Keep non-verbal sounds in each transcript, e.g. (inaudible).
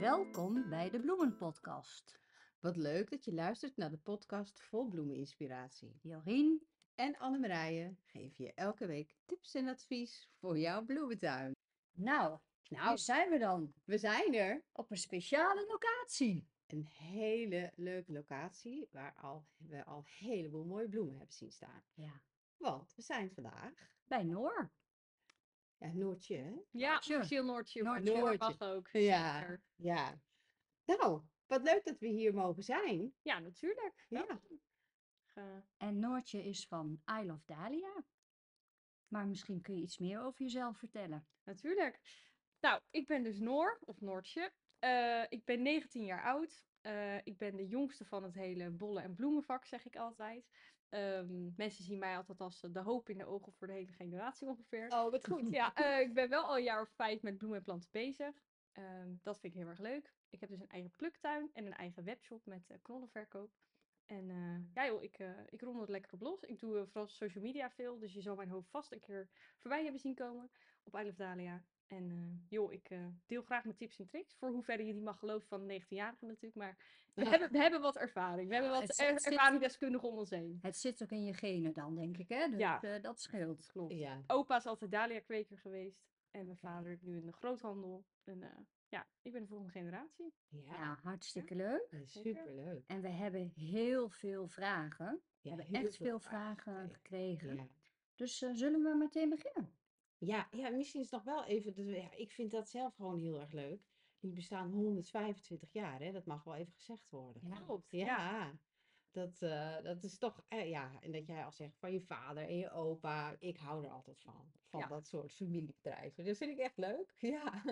Welkom bij de Bloemenpodcast. Wat leuk dat je luistert naar de podcast vol bloemeninspiratie. Jorien, En Annemarije geven je elke week tips en advies voor jouw bloementuin. nou, Nou, hier zijn we dan we zijn er. op een speciale locatie. Een hele leuke locatie waar al, we al een heleboel mooie bloemen hebben zien staan. Ja. Want we zijn vandaag, Bij Noor. Ja, Noortje, hè? Ja, Noortje. officieel Noortje. maar Noortje. Noor Noortje. mag ook. Ja. zeker. Ja. Nou, wat leuk dat we hier mogen zijn. Ja, natuurlijk. Ja. Eh, En Noortje is van I Love Dahlia. Maar misschien kun je iets meer over jezelf vertellen. natuurlijk. Nou, ik ben dus Noor, of Noortje. Eh, ik ben 19 jaar oud. Eh, ik ben de jongste van het hele bollen- en bloemenvak, zeg ik altijd. Ehm, mensen zien mij altijd als eh, de hoop in de ogen voor de hele generatie ongeveer. Oh, wat goed. Ja, eh, ik ben wel al een jaar of vijf met bloemen en planten bezig. Ehm, dat vind ik heel erg leuk. Ik heb dus een eigen pluktuin en een eigen webshop met eh, knollenverkoop. En ja joh, ik, eh ik rond het lekker op los. Ik doe vooral social media veel, dus je zal mijn hoofd vast een keer voorbij hebben zien komen op I Love Dahlia. En eh, joh, ik eh, deel graag mijn tips en tricks, voor hoeverre je die mag geloven van een 19-jarige natuurlijk. Maar we, hebben, we hebben wat ervaring, we hebben wat het er, ervaringsdeskundigen om ons heen. Het zit ook in je genen dan, denk ik, hè? Dus Ja. eh, dat scheelt. Klopt. Ja. Opa is altijd Dahlia-kweker geweest. En mijn vader nu in de groothandel. En eh, ja, ik ben de volgende generatie. Ja, Ja, hartstikke leuk. is superleuk. En we hebben heel veel vragen. We Ja, hebben heel echt veel vragen gekregen. gekregen. Ja. Dus eh, zullen we meteen beginnen? Ja, ja, misschien is het nog wel even. dat we- Ja, ik vind dat zelf gewoon heel erg leuk. Die bestaan 125 jaar, hè? Dat mag wel even gezegd worden. Ja. Klopt. Ja, dat, eh, dat is toch. eh, ja, en dat jij al zegt van je vader en je opa. Ik hou er altijd van. Van Ja. dat soort familiebedrijven. Dat vind ik echt leuk. (laughs) Ja.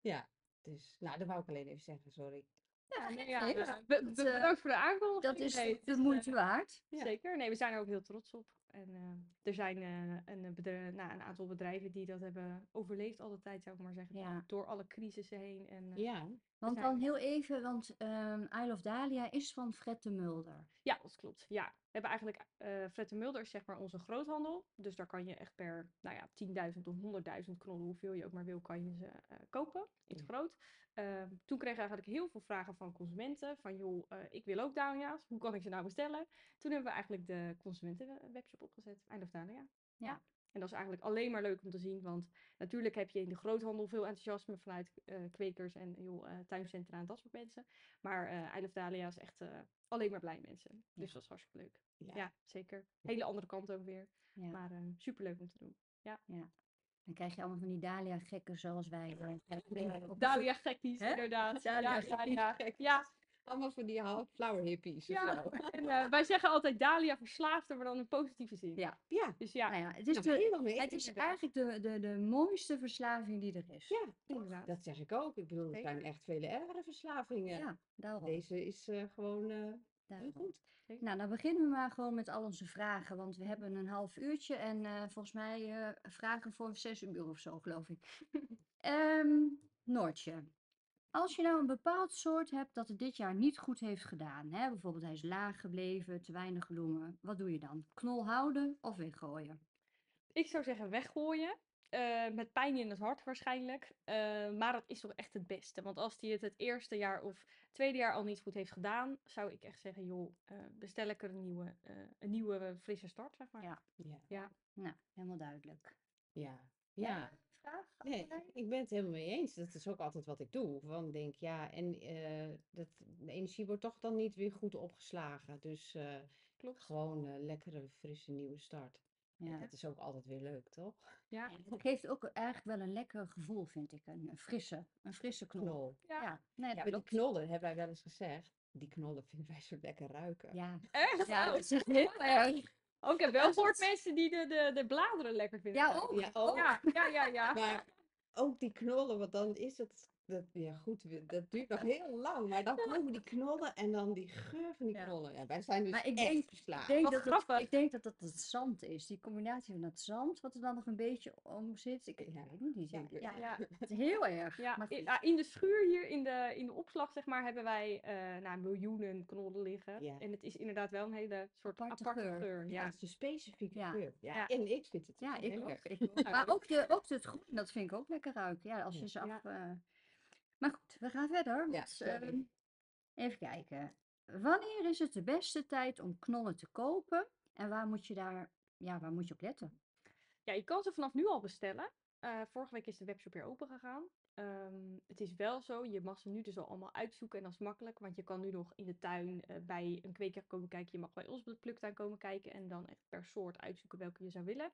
ja, dus. Nou, dat wou ik alleen even zeggen, sorry. Ja, nee, nee, ja, be- dat, eh, bedankt voor de aankondiging. Dat is Nee, het de moeite eh, waard. Ja. Zeker. Nee, we zijn er ook heel trots op. En eh, er zijn eh, een, bedrijf, nou, een aantal bedrijven die dat hebben overleefd al de tijd, zou ik maar zeggen. Ja. Door alle crisissen heen. En, eh, Ja, Want dan heel even, want ehm I Love Dahlia is van Fred de Mulder. Ja, dat klopt. Ja, hebben eigenlijk eh Fred de Mulder is zeg maar onze groothandel. Dus daar kan je echt per, nou ja, 10.000 of 100.000 knollen, hoeveel je ook maar wil, kan je ze eh, kopen in het Ja. groot. Ehm, toen kregen we eigenlijk heel veel vragen van consumenten. Van joh, eh, ik wil ook Dahlia's. Hoe kan ik ze nou bestellen? Toen hebben we eigenlijk de consumentenwebshop opgezet. I Love Dahlia. Ja. En dat is eigenlijk alleen maar leuk om te zien. Want natuurlijk heb je in de groothandel veel enthousiasme vanuit eh, kwekers en joh, eh, tuincentra en dat soort mensen. Maar I Love Dahlia is echt alleen maar blij mensen. Dus Ja. dat is hartstikke leuk. ja. Ja, zeker. Hele andere kant ook weer. Ja. Maar eh superleuk om te doen. Dan krijg je allemaal van die Dahlia-gekken zoals wij. op de Dahlia gekkies, Hè? inderdaad. Dahlia ja, (laughs) Allemaal voor die half flower hippies. Ja. Of zo. (laughs) en eh, wij zeggen altijd Dahlia verslaafde, maar dan in positieve zin. Ja. Ja, Dus ja, Nou ja, het is, nou, de, helemaal mee het is eigenlijk de, de, de mooiste verslaving die er is. Ja, inderdaad. dat zeg ik ook. Ik bedoel, er zijn echt vele ergere verslavingen. Ja, daarom. Deze is eh, gewoon eh, heel goed. Nou, dan beginnen we maar gewoon met al onze vragen, want we hebben een half uurtje en eh, volgens mij eh, vragen voor zes uur of zo, geloof ik. (laughs) Ehm Noortje, als je nou een bepaald soort hebt dat het dit jaar niet goed heeft gedaan, hè, bijvoorbeeld hij is laag gebleven, te weinig bloemen, wat doe je dan? Knol houden of weggooien? Ik zou zeggen weggooien. eh, met pijn in het hart waarschijnlijk. eh, maar dat is toch echt het beste. Want als hij het het eerste jaar of tweede jaar al niet goed heeft gedaan, zou ik echt zeggen, joh, eh, bestel lekker een nieuwe, eh, een nieuwe frisse start, zeg maar. Ja. Ja. Ja. Nou, helemaal duidelijk. Ja. ja. Vraag? Nee, ik ben het helemaal mee eens. Dat is ook altijd wat ik doe. Want ik denk, ja, en eh, dat, de energie wordt toch dan niet weer goed opgeslagen. Dus eh, Klopt. gewoon een lekkere, frisse, nieuwe start. En Ja. dat is ook altijd weer leuk, toch? Ja. Het geeft ook eigenlijk wel een lekker gevoel, vind ik. Een, een frisse, een frisse knol. Knol. Ja. Ja, nee, Ja, die knollen, hebben wij wel eens gezegd. Die knollen (laughs) vinden wij zo lekker ruiken. Ja, Echt? ja, Oh. dat is heel erg. Oh, ik heb wel gehoord mensen die de, de, de bladeren lekker vinden. Ja, ook. Ja, ook. Ja, ja, ja, ja. Maar ook die knollen, want dan is het, dat, ja goed, dat duurt nog (laughs) heel lang. Maar dan (laughs) komen die knollen en dan die geur van die Ja. knollen. Ja, wij zijn dus Maar ik echt denk- verslaafd. Ik denk, Wat dat het, ik denk dat dat het zand is. Die combinatie van dat zand, wat er dan nog een beetje om zit. Ik, ik Ja. weet niet. Ja, Ja, ik- ja, Ja, het is heel erg. ja, maar ah, in de schuur hier, in de, in de opslag, zeg maar, hebben wij eh nou, miljoenen knollen liggen. Ja. En het is inderdaad wel een hele soort Aparte aparte, geur. geur. Ja, het is een specifieke Ja. geur. Ja, Ja. En ik vind het ja, ik heel ook. ik. (laughs) Maar ook, de, ook het groen, dat vind ik ook lekker ruiken. Ja, als je Ja. ze af... Ja. Maar goed, we gaan verder. Ja, ehm, even kijken. Wanneer is het de beste tijd om knollen te kopen? En waar moet je daar, ja, waar moet je op letten? Ja, je kan ze vanaf nu al bestellen. Eh, vorige week is de webshop weer open gegaan. Ehm, het is wel zo, je mag ze nu dus al allemaal uitzoeken en dat is makkelijk, want je kan nu nog in de tuin eh, bij een kweker komen kijken. Je mag bij ons op de pluktuin komen kijken en dan echt per soort uitzoeken welke je zou willen.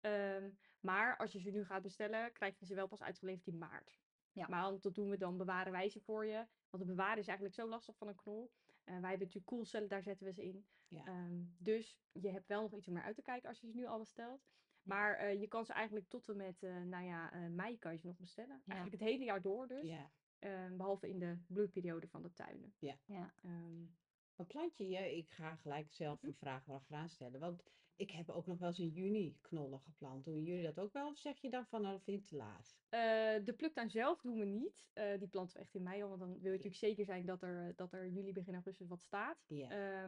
Ehm, maar als je ze nu gaat bestellen, krijg je ze wel pas uitgeleverd in maart. Ja. Maar dan- dat doen we dan, bewaren wij ze voor je. Want het bewaren is eigenlijk zo lastig van een knol. Eh, wij hebben natuurlijk koelcellen, daar zetten we ze in. Ja. Ehm, dus je hebt wel nog iets om naar uit te kijken als je ze nu al bestelt. Maar eh, je kan ze eigenlijk tot en met, eh, nou ja, mei kan je ze nog bestellen. Ja. Eigenlijk het hele jaar door dus. Ja. Ehm, behalve in de bloeiperiode van de tuinen. Ja. Ehm, Wat plant je je? Ik ga gelijk zelf een vraag wel graag stellen. Want ik heb ook nog wel eens in juni knollen geplant. Doen jullie dat ook wel? Of zeg je dan van, nou, dat vind ik te laat? eh, de pluktuin zelf doen we niet. Eh, die planten we echt in mei al. Want dan wil je natuurlijk zeker zijn dat er, eh, dat er juli, begin augustus wat staat.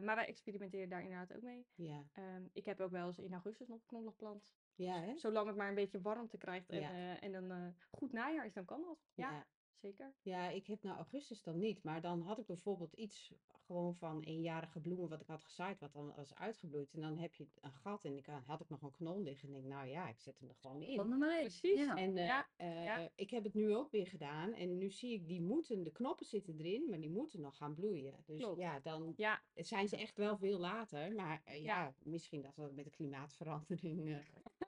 Maar wij experimenteren daar inderdaad ook mee. Ja. Ehm, ik heb ook wel eens in augustus nog knollen geplant. Ja, hè? Zolang het maar een beetje warmte krijgt en, Ja. en een goed najaar is, dan kan dat. Ja. Zeker. Ja, ik heb nou augustus dan niet. Maar dan had ik bijvoorbeeld iets gewoon van eenjarige bloemen wat ik had gezaaid, wat dan was uitgebloeid. En dan heb je een gat en ik had ik nog een knol liggen. En ik denk, nou ja, ik zet hem er gewoon in. Precies. Ja. En eh, Ja, eh, ja. ik heb het nu ook weer gedaan. En nu zie ik, die moeten, de knoppen zitten erin, maar die moeten nog gaan bloeien. Dus Klopt. ja, dan zijn ze echt wel veel later. Maar eh, ja, misschien dat dat met de klimaatverandering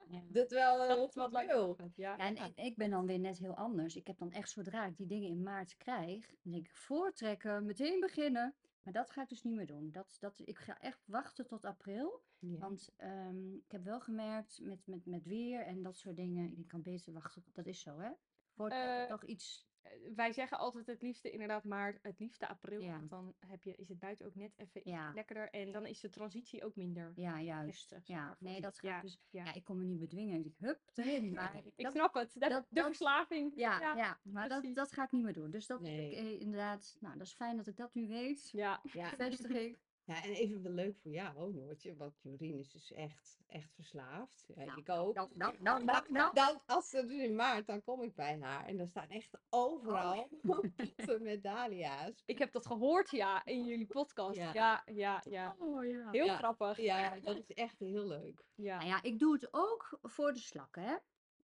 Ja. (laughs) dat wel eh, dat wat wil. Ja. Ja, en ik, ik ben dan weer net heel anders. Ik heb dan echt zodra ik die dingen in maart krijg, dan denk ik voortrekken, meteen beginnen. Maar dat ga ik dus niet meer doen. Dat, dat, ik ga echt wachten tot april. Ja. Want ehm, ik heb wel gemerkt met, met, met weer en dat soort dingen. Ik kan beter wachten. Dat is zo, hè? Voortrekken Eh, toch iets. Eh, Wij zeggen altijd het liefste inderdaad maart, het liefste april. Ja. Want dan heb je, is het buiten ook net even Ja. lekkerder. En dan is de transitie ook minder. Ja, juist. heftig, Ja, maar, nee, dat ga ik ja, dus. ja. Ja, ik kon me niet bedwingen. Ik denk, hup, erin. (laughs) Maar Ik dat- snap het. De, dat- de dat- verslaving. Ja, ja. ja, maar dat, dat ga ik niet meer doen. Dus dat Nee. eh, inderdaad, nou, dat is fijn dat ik dat nu weet. Ja. (laughs) Ja. Bevestiging. Ja, en even wel leuk voor jou, oh, Noortje, want Jorien is dus echt, echt verslaafd. Ja, Nou, ik ook. Nou, nou, nou, nou, nou. Dan, als ze dus in maart, dan kom ik bij haar en dan staan echt overal (laughs) potten met dahlia's. Ik heb dat gehoord, ja, in jullie podcast. Ja. Ja, ja, ja. Oh, ja. Heel Ja. grappig. Ja, dat is echt heel leuk. Ja. Nou ja, ik doe het ook voor de slakken, hè.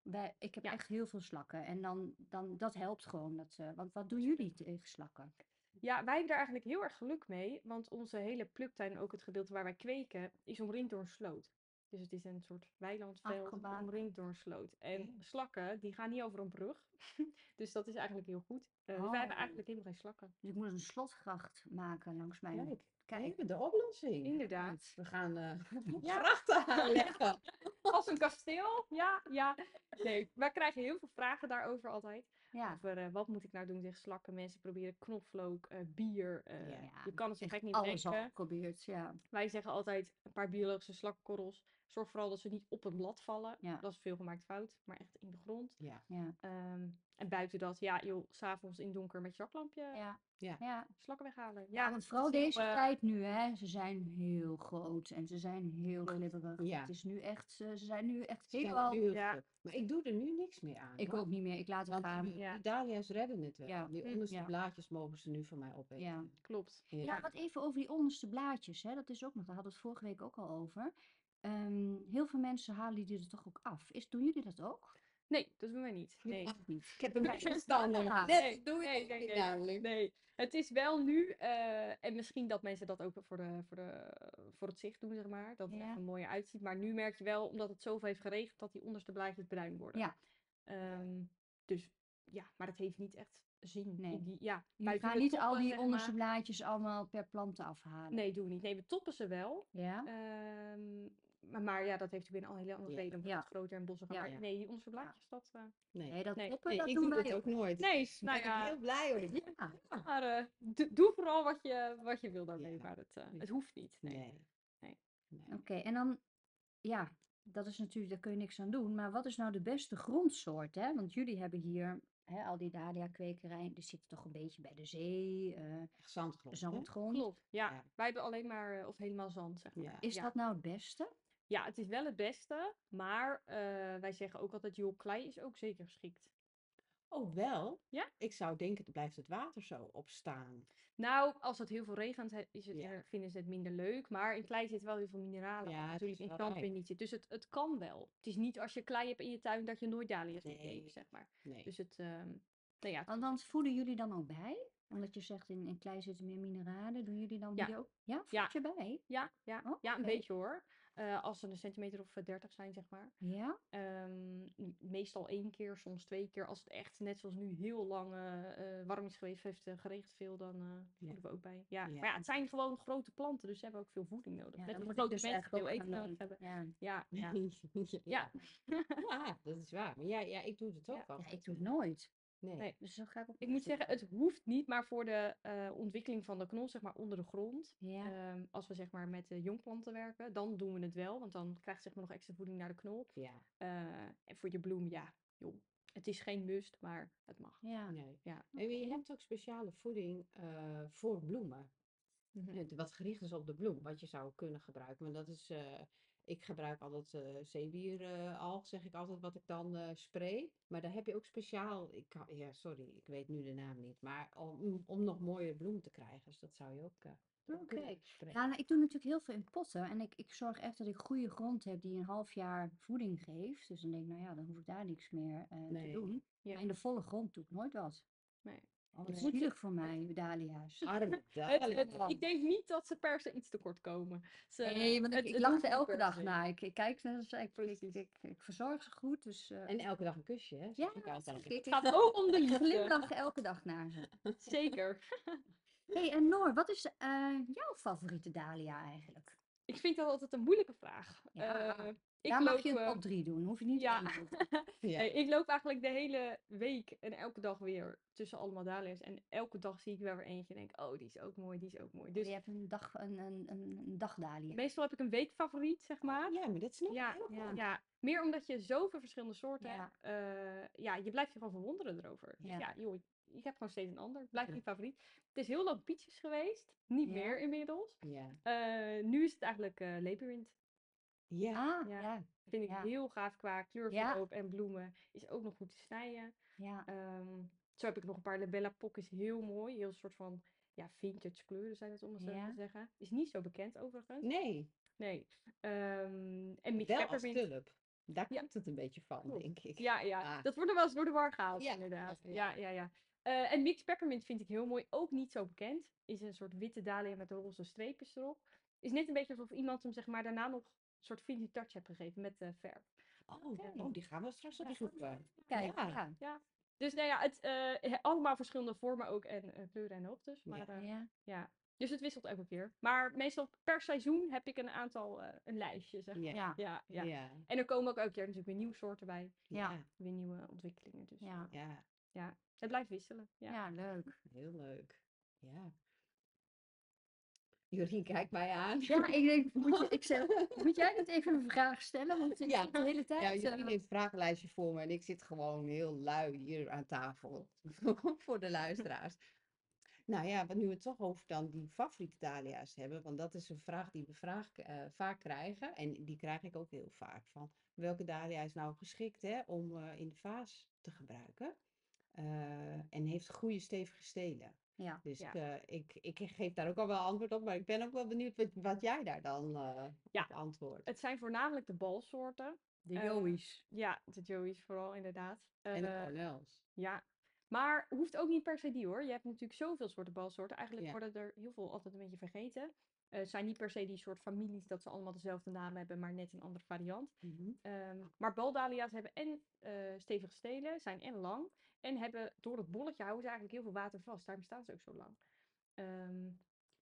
Wij, ik heb Ja. echt heel veel slakken. En dan, dan, dat helpt gewoon. Dat, eh, want wat doen jullie tegen slakken? Ja, wij hebben daar eigenlijk heel erg geluk mee, want onze hele pluktuin, ook het gedeelte waar wij kweken, is omringd door een sloot. Dus het is een soort weilandveld omringd door een sloot. En slakken, die gaan niet over een brug. (laughs) dus dat is eigenlijk heel goed. Eh, dus wij hebben Oh. eigenlijk helemaal geen slakken. Dus ik moet een slotgracht maken langs mijn... Kijk, Kijk, de oplossing. Inderdaad. We gaan eh (laughs) Ja. (laughs) grachten aanleggen. Als een kasteel, ja, ja. Nee, wij krijgen heel veel vragen daarover altijd. Ja. Over eh, wat moet ik nou doen tegen slakken. Mensen proberen knoflook, eh, bier. eh, Ja. je kan het zo gek niet alles al denken. geprobeerd, ja. Wij zeggen altijd een paar biologische slakkorrels. Zorg vooral dat ze niet op het blad vallen. Ja. Dat is veel gemaakt fout, maar echt in de grond. Ja, Ja, Ehm, en buiten dat, ja joh, s'avonds in donker met je zaklampje ja. Ja. ja. slakken weghalen. Ja, want vooral deze eh, tijd nu, hè. Ze zijn heel groot en ze zijn heel glibberig. Ja. Het is nu echt, ze zijn nu echt helemaal... heel Ja. Maar ik doe er nu niks meer aan. Ik hoor. ook niet meer, ik laat het Want gaan. die- dahlia's redden het wel. Ja. Die Mm, onderste ja. blaadjes mogen ze nu van mij opeten. Ja. Klopt. Ja, wat even over die onderste blaadjes, hè. Dat is ook nog, daar hadden we het vorige week ook al over. Ehm, heel veel mensen halen die er toch ook af. Is, doen jullie dat ook? Nee, dat doen wij niet. Nee. Ik heb een beetje (laughs) verstanden. Ja. Net Nee, doe je nee, niet nee. namelijk. Nee, het is wel nu, eh, en misschien dat mensen dat ook voor, de, voor, de, voor het zicht doen, zeg maar. Dat het Ja. echt er mooier uitziet. Maar nu merk je wel, omdat het zoveel heeft geregend, dat die onderste blaadjes bruin worden. Ja. Ehm, dus ja, maar dat heeft niet echt zin. Nee. In die, ja, Je gaat niet al die onderste maar. blaadjes allemaal per planten afhalen. Nee, doen we niet. Nee, we toppen ze wel. Ja? Ehm, maar, maar ja, dat heeft natuurlijk weer een hele andere Ja. reden. Ja. groter en bossiger. Ja, maar ja. nee, onderste blaadjes, dat... eh, Nee, Nee, dat Nee. toppen, Nee, dat ik doen doe wij het ook. nooit. nee, Daar nou ben ik ja, heel blij om. (laughs) Ja. maar eh, doe, doe vooral wat je, wat je wil daarmee. Ja. Maar het, eh, Nee. het hoeft niet. Nee. Nee. Nee. Nee. Oké, en dan, ja, dat is natuurlijk, daar kun je niks aan doen. Maar wat is nou de beste grondsoort, hè? Want jullie hebben hier, hè, al die dahlia-kwekerijen, die zitten toch een beetje bij de zee, eh, zandgrond. zandgrond. Klopt, ja. Ja. Wij hebben alleen maar, of helemaal zand, zeg maar. Ja. Is ja. dat nou het beste? Ja, het is wel het beste, maar eh, wij zeggen ook altijd, joh, klei is ook zeker geschikt. Oh, wel? Ja? Ik zou denken, dan blijft het water zo opstaan. Nou, als het heel veel regent, he- is het, Ja. er- vinden ze het minder leuk. Maar in klei zit wel heel veel mineralen. Ja, natuurlijk is in wel zand weer rijk. niet zit. Dus het, het kan wel. Het is niet als je klei hebt in je tuin dat je nooit dahlia's moet Nee. zeg maar. Nee. Dus het, ehm nou ja, het- Althans, voeden jullie dan ook bij? Omdat je zegt in, in klei zitten meer mineralen. Doen jullie dan Ja. die ook? Ja, voed Ja. je bij? ja, ja, Oh, ja, een oké. beetje hoor. Eh, als ze een centimeter of eh, 30 zijn, zeg maar. Ja? Ehm, meestal één keer, soms twee keer. Als het echt, net zoals nu, heel lang eh, warm is geweest, heeft uh, geregend veel, dan eh voeden we ook bij. Ja. Ja. Maar ja, het zijn gewoon grote planten, dus ze hebben ook veel voeding nodig. Ja, Net als grote dus mensen eigenlijk veel eten nodig hebben. Ja. Ja, ja. (laughs) ja. Ja. Ja, dat is waar. Maar ja, ja, ik doe het ook. Ja, ik doe het nooit. Nee. Nee. Dus dan ga ik ook Ik moet zeggen, het hoeft niet, maar voor de eh, ontwikkeling van de knol, zeg maar onder de grond, Ja. ehm, als we zeg maar met de jongplanten werken, dan doen we het wel, want dan krijgt zeg maar nog extra voeding naar de knol. Ja, Eh, en voor je bloem, ja, joh, het is geen must, maar het mag. Ja. nee. Ja. En je hebt ook speciale voeding eh, voor bloemen. Mhm. Ja, Wat gericht is op de bloem, wat je zou kunnen gebruiken. Maar dat is, eh, ik gebruik altijd eh zeewieralg, zeg ik altijd, wat ik dan eh spray. Maar daar heb je ook speciaal, ik ja, sorry, ik weet nu de naam niet. Maar om, om nog mooie bloemen te krijgen, dus dat zou je ook eh, Oké. Ja, nou, ik doe natuurlijk heel veel in potten. En ik, ik zorg echt dat ik goede grond heb die een half jaar voeding geeft. Dus dan denk ik, nou ja, dan hoef ik daar niks meer eh, te doen. Ja. Maar in de volle grond doe ik nooit wat. Nee. Oh, wat Nee. zielig voor mij, dahlia's. (laughs) Arme ik denk niet dat ze per se iets tekort komen. Ze, Nee, want ik, het- ik lach er elke dag se. naar. Ik, ik kijk naar ze, ik, ik, ik, ik verzorg ze goed. Dus eh, En elke dag een kusje, hè? ja, ik ik. Het gaat ook om de Ik liefde. glimlach elke dag naar ze. (laughs) Zeker. (laughs) hey, en Noor, wat is eh, jouw favoriete dahlia eigenlijk? Ik vind dat altijd een moeilijke vraag. Ja. Eh, ik Daar loop, mag je een eh, top 3 doen, hoef je niet ja. te doen. (laughs) Ja. Ik loop eigenlijk de hele week en elke dag weer tussen allemaal dahlia's. En elke dag zie ik wel weer eentje en denk, oh, die is ook mooi, die is ook mooi. Dus Je hebt een, dag, een, een, een, dagdahlia. meestal heb ik een weekfavoriet, zeg maar. ja, maar dat snap ik Ja, ja, meer omdat je zoveel verschillende soorten Ja. hebt. Eh, ja, je blijft je gewoon verwonderen erover. Dus Ja. joh, ik heb gewoon steeds een ander. Blijft Ja. mijn favoriet. Het is heel lang Pietjes geweest. Niet Ja. meer inmiddels. Ja. Eh, nu is het eigenlijk eh Labyrinth. Ja. Ah, Ja. ja. Vind ik Ja. heel gaaf qua kleurverloop en bloemen. Is ook nog goed te snijden. ja. Ehm, zo heb ik nog een paar Labella Pock is heel mooi. Heel soort van ja, vintage kleuren zijn het om het zo te zeggen. Is niet zo bekend overigens. Nee, Nee. Ehm, en Mix wel als Peppermint. tulp. Daar komt het een beetje van, Klopt. denk ik. Ja, ja. Ah. Dat wordt er wel eens door de war gehaald, Ja, inderdaad. ja, Ja, ja. Eh, en Mix Peppermint vind ik heel mooi. Ook niet zo bekend. Is een soort witte dahlia met roze streepjes erop. Is net een beetje alsof iemand hem zeg maar daarna nog soort vintage touch heeft gegeven met eh, verf. Oh, oh, die gaan we straks Ja. opzoeken. Kijk, Ja. ja. Dus nou ja, het, eh, allemaal verschillende vormen ook en eh, kleuren en hoogtes. Maar Ja. eh, ja. ja. Dus het wisselt elke keer. Maar meestal per seizoen heb ik een aantal, eh, een lijstje zeg maar. Ja. Ja. Ja, ja. Ja. En er komen ook elke keer natuurlijk weer nieuwe soorten bij. Ja. Weer nieuwe ontwikkelingen. Dus Ja. Ja, ja, het blijft wisselen. Ja. Ja. leuk. heel leuk. Ja. Jorien kijkt mij aan. Ja, ik denk, moet, je, ik zeg, (laughs) moet jij niet even een vraag stellen? Want ik Ja. zit de hele tijd... Ja, eh, Jorien heeft een vragenlijstje voor me en ik zit gewoon heel lui hier aan tafel (laughs) voor de luisteraars. Nou ja, wat nu we het toch over dan die favoriete dahlia's hebben, want dat is een vraag die we vraag, eh, vaak krijgen en die krijg ik ook heel vaak van welke dahlia is nou geschikt hè, om eh, in de vaas te gebruiken Eh, en heeft goede stevige stelen. Ja. Dus Ja. ik, eh, ik, ik geef daar ook al wel antwoord op, maar ik ben ook wel benieuwd wat, wat jij daar dan eh Ja. op antwoordt. Het zijn voornamelijk de balsoorten. De Eh, Joey's. Ja, de Joey's vooral inderdaad. En de Eh, Cornels. ja, maar hoeft ook niet per se die hoor. Je hebt natuurlijk zoveel soorten balsoorten. Eigenlijk Ja. worden er heel veel altijd een beetje vergeten. Eh, Het zijn niet per se die soort families dat ze allemaal dezelfde naam hebben, maar net een andere variant. Mhm. Ehm, maar baldahlia's hebben en eh, stevige stelen, zijn en lang. En hebben door het bolletje houden ze eigenlijk heel veel water vast. Daarom staan ze ook zo lang. Ehm,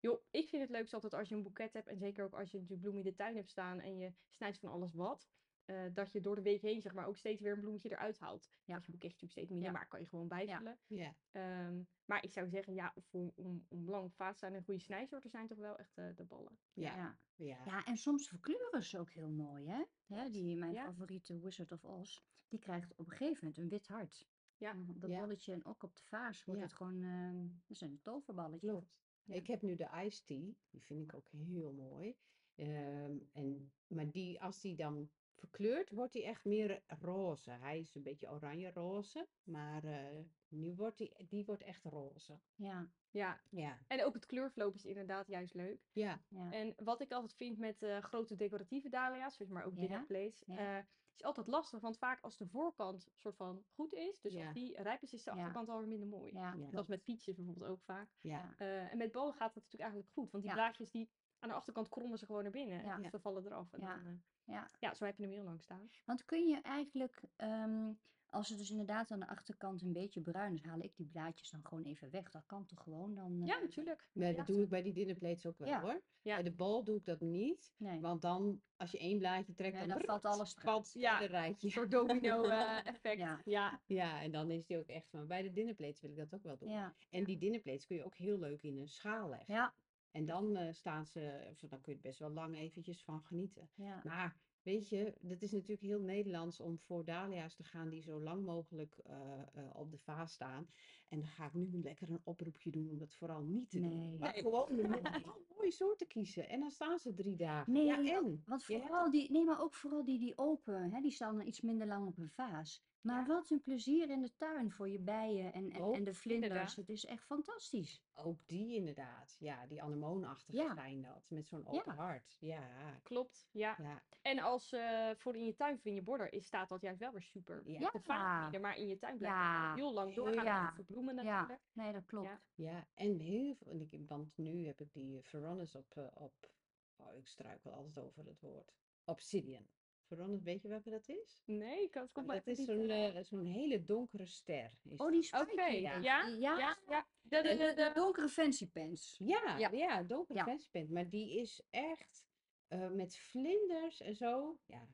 joh, ik vind het leukst altijd als je een boeket hebt. En zeker ook als je natuurlijk bloemen in de tuin hebt staan en je snijdt van alles wat. eh, dat je door de week heen zeg maar ook steeds weer een bloemetje eruit haalt. Ja, als je boeketje natuurlijk steeds minder, Ja. maar kan je gewoon bijvullen. Ja. Ehm, maar ik zou zeggen, ja, om, om, om lang vaat te zijn en goede snijsoorten zijn toch wel echt eh, de ballen. Ja. Ja. Ja. Ja, en soms verkleuren ze ook heel mooi, hè? hè die, mijn Ja. favoriete Wizard of Oz, die krijgt op een gegeven moment een wit hart. Ja. Op dat Ja. bolletje en ook op de vaas wordt Ja. het gewoon, ehm dat zijn een toverballetjes. Klopt. Ja. Ik heb nu de iced tea, die vind ik ook heel mooi. Ehm, en, maar die, als die dan verkleurd wordt hij echt meer roze. Hij is een beetje oranje-roze, maar eh, nu wordt die, die wordt echt roze. Ja, Ja, Ja, en ook het kleurverloop is inderdaad juist leuk. ja, ja. En wat ik altijd vind met eh, grote decoratieve dahlia's, maar ook Ja, dinner plates, ja. eh, is altijd lastig. Want vaak als de voorkant soort van goed is, dus Ja. als die rijp is, is de Ja. achterkant alweer minder mooi. Ja, Ja. Dat is met peaches bijvoorbeeld ook vaak. ja. Eh, en met bolen gaat dat natuurlijk eigenlijk goed, want die Ja. blaadjes die aan de achterkant krommen ze gewoon naar binnen. Ja. Dus ze vallen eraf. En Ja. dan, eh, ja. ja, zo heb je hem heel lang staan. Want kun je eigenlijk, ehm, als het dus inderdaad aan de achterkant een beetje bruin is, haal ik die blaadjes dan gewoon even weg. Dat kan toch gewoon dan? Ja, eh, natuurlijk. Nee, Ja. dat doe ik bij die dinnerplates ook wel Ja. hoor. Ja. Bij de bol doe ik dat niet, Nee. want dan als je één blaadje trekt, Nee, dan, dan valt alles (laughs) valt het Ja. hele rijtje. Een soort domino-effect. (laughs) Ja. ja. Ja, en dan is die ook echt van. Bij de dinnerplates wil ik dat ook wel doen. Ja, En die dinnerplates kun je ook heel leuk in een schaal leggen. ja, En dan eh, staan ze, of dan kun je er best wel lang eventjes van genieten. ja. Maar weet je, het is natuurlijk heel Nederlands om voor dahlia's te gaan die zo lang mogelijk eh, eh, op de vaas staan. En dan ga ik nu lekker een oproepje doen om dat vooral niet te doen. Nee. Maar Nee. gewoon een mo- mooie soorten kiezen. En dan staan ze drie dagen. Nee, ja, en? Want vooral die, nee, maar ook vooral die die open, hè, die staan dan iets minder lang op een vaas. Maar Ja. wat een plezier in de tuin voor je bijen en, en, Ook, en de vlinders. inderdaad. Het is echt fantastisch. Ook die inderdaad. Ja, die anemoonachtige Ja. zijn dat. Met zo'n open Ja. hart. Ja, Klopt, ja. ja, En als eh, voor in je tuin of in je border is, staat dat juist wel weer super. ja. De vaak niet er, maar in je tuin blijft Ja. heel lang doorgaan. Ja. Ja. verbloemen Ja, natuurlijk. nee, dat klopt. Ja. Ja, en heel veel, en ik, want nu heb ik die Veronis op, eh, op, oh, ik struikel altijd over het woord, Obsidian. Veronis, weet je welke dat is? Nee, ik kan het komt Dat is zo'n eh, eh, zo'n hele donkere ster. Is Oh, die. Oké, spiky. ja. Ja, Ja, ja. ja. De, de, De, de, de de- donkere fancy pants. Ja, Ja. ja, donkere Ja. fancypant. Maar die is echt eh, met vlinders en zo. Ja,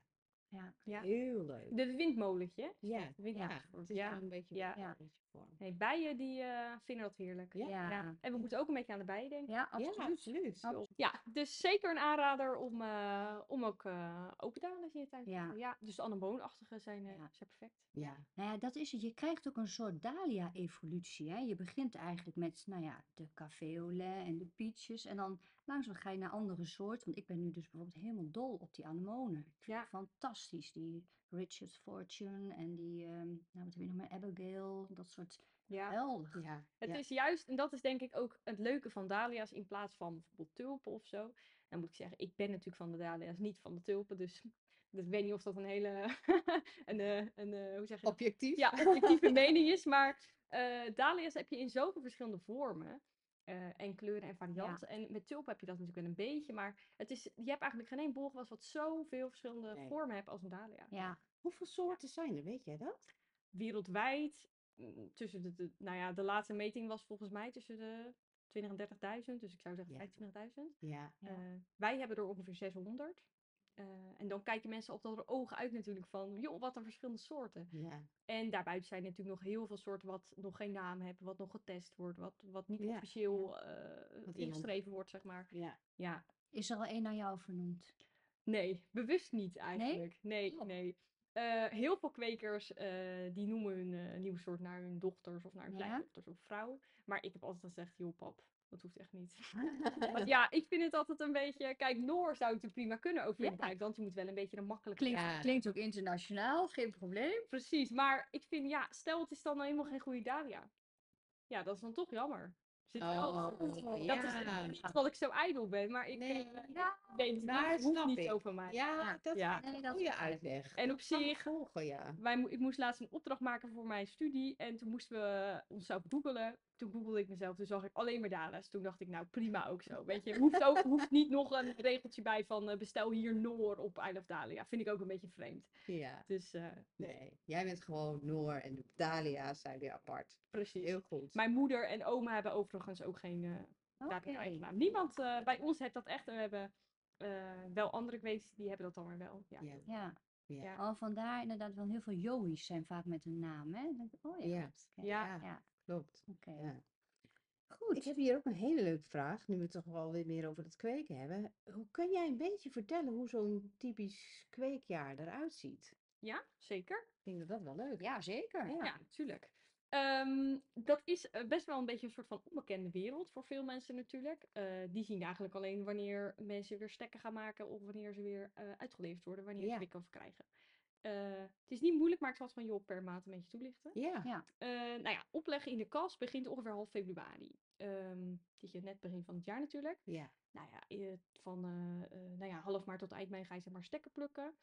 Ja. Ja. heel leuk. de windmolentje. Ja, ja, het is een beetje, Ja. een Ja. beetje vorm. Nee, bijen die eh, vinden dat heerlijk. Ja. Ja. En we moeten ook een beetje aan de bijen denken. Ja, absoluut. absoluut. Absoluut. Ja, dus zeker een aanrader om, eh, om ook eh open dahlia's in je tuin te Ja. Ja, dus de anemoonachtige zijn, eh, Ja. zijn perfect. Ja, Nou ja, dat is het. Je krijgt ook een soort dahlia-evolutie. Hè? Je begint eigenlijk met, nou ja, de lait en de peaches. En dan langzaam ga je naar andere soorten. Want ik ben nu dus bijvoorbeeld helemaal dol op die anemonen. Ik vind Ja. fantastisch. Die Richard Fortune en die, ehm, nou wat heb je nog meer, Abigail. Dat soort, Ja. geweldig. ja, Het ja. is juist, en dat is denk ik ook het leuke van dahlia's in plaats van bijvoorbeeld tulpen of zo. Dan moet ik zeggen, ik ben natuurlijk van de dahlia's, niet van de tulpen. Dus, (laughs) dus ik weet niet of dat een hele, (laughs) een, eh, een, eh, hoe zeg je dat? Objectief. Ja, objectieve mening is. Maar eh dahlia's heb je in zoveel verschillende vormen. Eh, en kleuren en varianten. En met tulpen heb je dat natuurlijk wel een beetje. Maar het is, je hebt eigenlijk geen één bolgewas wat zoveel verschillende Nee. vormen hebt als een dahlia. Ja, Hoeveel soorten zijn er, weet jij dat? Wereldwijd, mm, tussen de, de- nou ja, de laatste meting was volgens mij tussen de 20 en 30.000. Dus ik zou zeggen Ja. 25.000. Ja, Ja. Eh, wij hebben er ongeveer 600. Eh, en dan kijken mensen op dat ogen uit natuurlijk van, joh, wat een verschillende soorten. ja, En daarbuiten zijn er natuurlijk nog heel veel soorten wat nog geen naam hebben, wat nog getest wordt, wat, wat niet officieel eh, iemand- ingeschreven wordt, zeg maar. ja. Ja, is er al één naar jou vernoemd? nee, bewust niet eigenlijk. Nee, Oh. nee. Eh, heel veel kwekers eh, die noemen hun nieuwe soort naar hun dochters of naar hun Ja? kleindochters of vrouw. Maar ik heb altijd gezegd, joh pap, dat hoeft echt niet. (laughs) Want ja, ik vind het altijd een beetje... Kijk, Noor zou het prima kunnen ook Ja. ja. want je moet wel een beetje een makkelijke... Klinkt, Ja. klinkt ook internationaal, geen probleem. Precies, maar ik vind, ja, stel het is dan helemaal geen goede Dahlia. Ja, dat is dan toch jammer. Zit wel- Oh, dat ja. is niet dat ik zo ijdel ben, maar ik Nee. eh, Ja, weet het Maar hoeft snap niet ik. van mij. Ja, dat Ja. is een Nee, dat goede is uitleg. En op Dat zich, volgen, ja. wij, ik moest laatst een opdracht maken voor mijn studie en toen moesten we onszelf googelen. Toen googelde ik mezelf, toen zag ik alleen maar Dahlia's. Toen dacht ik, nou prima ook zo. Weet je, (laughs) hoeft, ook, hoeft niet nog een regeltje bij van eh, bestel hier Noor op I Love Dahlia. Vind ik ook een beetje vreemd. Ja, Dus eh, nee. Jij bent gewoon Noor en de Dahlia's zijn weer apart. precies. Heel goed. Mijn moeder en oma hebben overigens ook geen eh. Dahlia eigen naam. Niemand eh, bij ons heeft dat echt. We hebben eh, wel andere kweekers die hebben dat dan weer wel. Ja. Ja, Ja, ja. Ja. al vandaar inderdaad wel heel veel Joey's zijn vaak met een naam, hè? Dan denk ik, Oh ja, Ja. Ja. ja, klopt. oké. Ja. Goed. Ik heb hier ook een hele leuke vraag, nu we het toch wel weer meer over het kweken hebben. Hoe kun jij een beetje vertellen hoe zo'n typisch kweekjaar eruit ziet? ja, zeker. Ik denk dat dat wel leuk. Ja, zeker. Ja, natuurlijk. Ehm, dat is eh, best wel een beetje een soort van onbekende wereld voor veel mensen natuurlijk. Eh, die zien eigenlijk alleen wanneer mensen weer stekken gaan maken of wanneer ze weer eh, uitgeleverd worden, wanneer ze Ja. weer kan verkrijgen. Eh, het is niet moeilijk, maar ik zal het van joh per maand een beetje toelichten. Ja. Ja. Eh, nou ja, opleggen in de kas begint ongeveer half februari. Ehm dit net begin van het jaar natuurlijk. Ja. Nou ja, eh, van eh, eh, nou ja, half maart tot eind mei ga je zeg maar stekken plukken.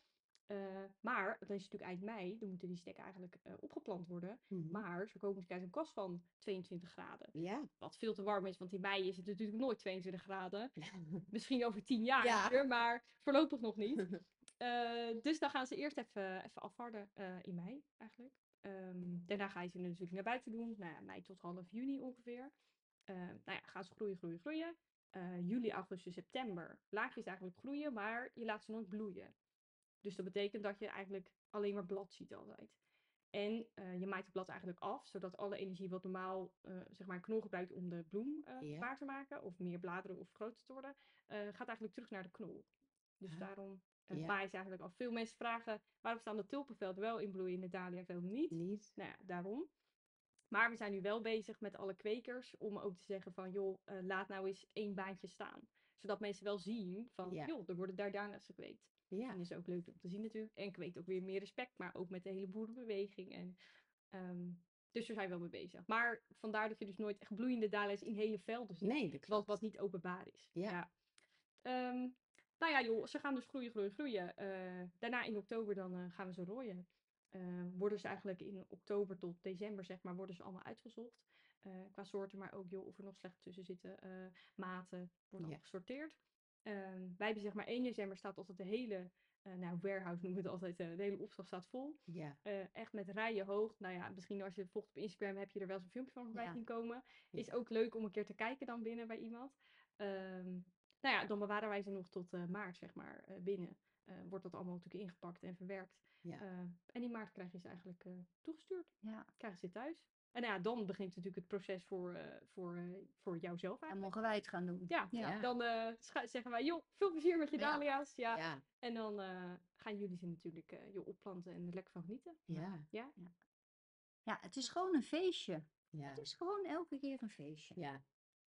Eh, maar dan is het natuurlijk eind mei, dan moeten die stekken eigenlijk eh, opgeplant worden. Mhm. Maar ze komen natuurlijk uit een kast van 22 graden. Ja. Wat veel te warm is, want in mei is het natuurlijk nooit 22 graden. (laughs) Misschien over 10 jaar Ja. maar voorlopig nog niet. (laughs) Eh, dus dan gaan ze eerst even, even afharden eh, in mei eigenlijk. Ehm, daarna ga je ze natuurlijk naar buiten doen. Nou ja, mei tot half juni ongeveer. Eh, nou ja, gaan ze groeien, groeien, groeien. Eh, juli, augustus, september laat je ze eigenlijk groeien, maar je laat ze nooit bloeien. Dus dat betekent dat je eigenlijk alleen maar blad ziet altijd. En je maait het blad eigenlijk af, zodat alle energie wat normaal zeg maar een knol gebruikt om de bloem zwaar te maken, of meer bladeren of groter te worden, gaat eigenlijk terug naar de knol. Dus Ah, daarom eh ja. ze eigenlijk af. Veel mensen vragen waarom staan de tulpenvelden wel in bloei en de niet. Niet. Nou ja, daarom. Maar we zijn nu wel bezig met alle kwekers om ook te zeggen van joh, eh, laat nou eens één baantje staan. Zodat mensen wel zien van Ja. joh, er worden daar dahlia's gekweekt. Ja. En dat is ook leuk om te zien natuurlijk. En kweekt ook weer meer respect, maar ook met de hele boerenbeweging. En, ehm, dus we zijn wel mee bezig. Maar vandaar dat je dus nooit echt bloeiende dahlia's in hele velden ziet. Nee, dat Wat, klopt. wat niet openbaar is. Ja. Ehm, nou ja, joh, ze gaan dus groeien, groeien, groeien. Eh, daarna in oktober dan eh, gaan we ze rooien. Eh, worden ze eigenlijk in oktober tot december, zeg maar, worden ze allemaal uitgezocht. Qua soorten, maar ook joh, of er nog slecht tussen zitten. maten, Ja. gesorteerd. Wij hebben zeg maar 1 december staat altijd de hele, nou warehouse noemen we het altijd, de hele opslag staat vol. Ja. Echt met rijen hoog. Nou ja, misschien als je het volgt op Instagram heb je er wel eens een filmpje van voorbij Ja. zien komen. Is Ja. ook leuk om een keer te kijken dan binnen bij iemand. Ehm, nou ja, dan bewaren wij ze nog tot eh, maart, zeg maar, eh, binnen. Eh, wordt dat allemaal natuurlijk ingepakt en verwerkt. Ja. Eh, en in maart krijg je ze eigenlijk eh, toegestuurd. Ja. Krijgen ze thuis. En nou ja, dan begint natuurlijk het proces voor, eh, voor, eh, voor jouzelf En eigenlijk. mogen wij het gaan doen. Ja, Ja. Ja. dan eh, zeggen wij, joh, veel plezier met je Ja. dahlia's. Ja. Ja. En dan eh, gaan jullie ze natuurlijk eh, joh, opplanten en er lekker van genieten. Ja. Ja? Ja, het is gewoon een feestje. Ja. Het is gewoon elke keer een feestje. Ja.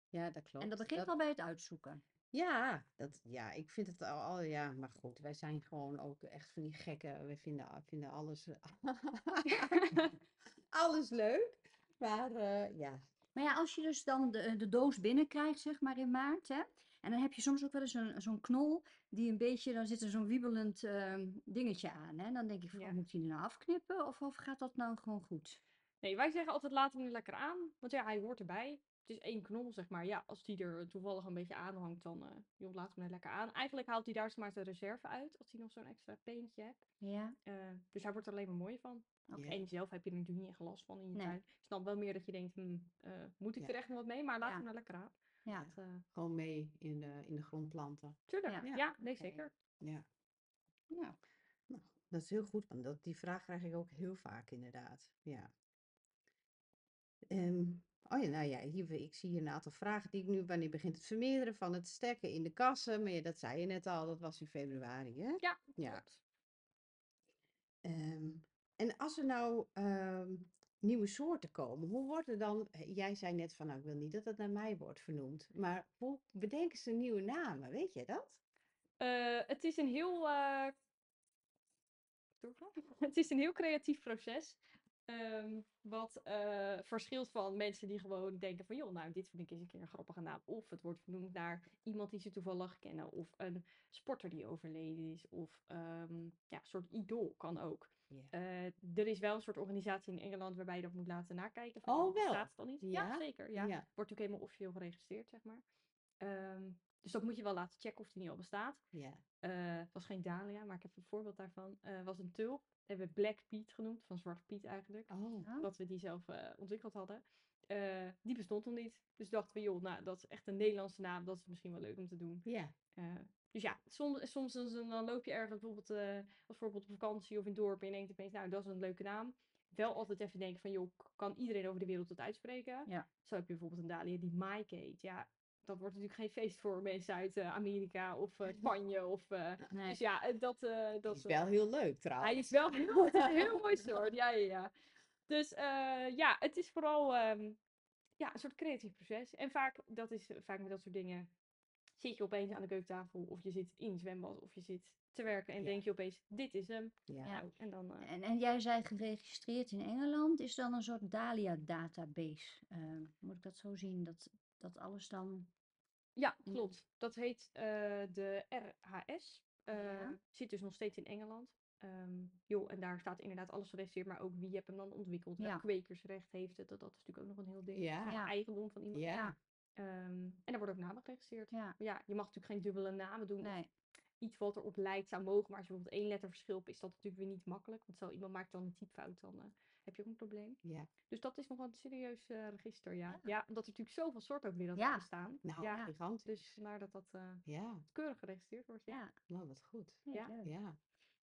Ja, dat klopt. En dat begint al bij het uitzoeken. Ja, dat, ja, ik vind het al, al- ja, maar goed, wij zijn gewoon ook echt van die gekken. We vinden, vinden alles, (laughs) alles leuk. Maar eh, ja, Maar ja, als je dus dan de, de doos binnenkrijgt, zeg maar in maart, hè, en dan heb je soms ook wel eens een, zo'n knol die een beetje, dan zit er zo'n wiebelend ehm, dingetje aan. Hè? Dan denk ik van, Ja. moet je die nou afknippen of, of gaat dat nou gewoon goed? Nee, wij zeggen altijd laat hem er lekker aan. Want ja, hij hoort erbij. Het is één knol, zeg maar. Ja, als die er toevallig een beetje aan hangt, dan eh joh, laat hem er lekker aan. Eigenlijk haalt hij daar maar de reserve uit, als hij nog zo'n extra peentje hebt. Ja, Eh, dus hij wordt er alleen maar mooi van. oké. Ja. En zelf heb je er natuurlijk niet echt last van in je Nee. tuin. Ik snap wel meer dat je denkt, eh, moet ik Ja. er echt nog wat mee? Maar laat Ja. hem er lekker aan. Ja, Dat, eh, gewoon mee in de, in de grond planten. tuurlijk, Ja. ja, nee zeker. Ja, nou, dat is heel goed, want dat, die vraag krijg ik ook heel vaak inderdaad. Ja. Ehm, oh ja, nou ja, hier, ik zie hier een aantal vragen die ik nu, wanneer begint het vermeerderen van het stekken in de kassen? Maar ja, dat zei je net al, dat was in februari, hè? Ja, Ja. Ehm, en als er nou ehm, nieuwe soorten komen, hoe wordt er dan, eh, jij zei net van, nou, ik wil niet dat het naar mij wordt vernoemd, maar hoe bedenken ze nieuwe namen, weet je dat? Eh, het is een heel. eh? (laughs) Het is een heel creatief proces. Ehm, wat eh, verschilt van mensen die gewoon denken van joh, nou dit vind ik eens een keer een grappige naam. Of het wordt vernoemd naar iemand die ze toevallig kennen. Of een sporter die overleden is. Of ehm, ja, een soort idool kan ook. Eh, er is wel een soort organisatie in Engeland waarbij je dat moet laten nakijken. van, Oh, joh, wel? Bestaat het dan niet? Ja, Ja? zeker. Ja. Ja. Wordt natuurlijk helemaal officieel geregistreerd, zeg maar. Ehm, dus dat moet je wel laten checken of die niet al bestaat. Ja. Eh, het was geen Dahlia, maar ik heb een voorbeeld daarvan. Eh was een tulp. Hebben we Black Piet genoemd, van Zwarte Piet eigenlijk. Oh, Dat we die zelf eh, ontwikkeld hadden. Eh, die bestond nog niet. Dus dachten we, joh, nou, dat is echt een Nederlandse naam. Dat is misschien wel leuk om te doen. ja. Eh, dus ja, soms, soms dan, dan loop je ergens bijvoorbeeld, eh, als voorbeeld op vakantie of in het dorp en je denkt opeens, nou, dat is een leuke naam. Wel altijd even denken van, joh, kan iedereen over de wereld het uitspreken? Ja. Zo heb je bijvoorbeeld een Dahlia die Mike heet. Ja, dat wordt natuurlijk geen feest voor mensen uit eh, Amerika of eh, (laughs) Spanje. Of, eh, nee. dus ja, dat... eh, dat is wel heel leuk trouwens. hij is wel heel, (laughs) het is een heel mooi soort, ja, ja, ja. Dus eh, ja, het is vooral ehm, ja, een soort creatief proces. En vaak, dat is vaak met dat soort dingen, zit je opeens aan de keukentafel of je zit in het zwembad of je zit te werken en Ja. denk je opeens, dit is hem. Ja. Ja. Nou, en dan, eh, En, en jij zei geregistreerd in Engeland. Is dan een soort Dahlia-database? Eh, moet ik dat zo zien? Dat, dat alles dan... ja, klopt. Dat heet eh, de RHS. eh, Ja. Zit dus nog steeds in Engeland. Ehm, joh, en daar staat inderdaad alles geregistreerd, maar ook wie heeft hem dan ontwikkeld. Ja. Kwekersrecht heeft het, dat, dat is natuurlijk ook nog een heel ding. Ja. Ja. Eigendom van iemand. Ja. Ehm, en daar worden ook namen geregistreerd. Ja, je mag natuurlijk geen dubbele namen doen. nee. Iets wat erop lijkt zou mogen, maar als je bijvoorbeeld één letter verschil hebt, is dat natuurlijk weer niet makkelijk. Want zo iemand maakt dan een typfout, dan eh, heb je ook een probleem. Ja. Dus dat is nog wel een serieus eh, register, ja. Ja. Ja, omdat er natuurlijk zoveel soorten ook weer dat Ja. bestaan. Nou, ja, gigantisch. dus vandaar dat dat eh, Ja, keurig geregistreerd wordt. Ja. Ja, nou wat goed. Ja. Ja.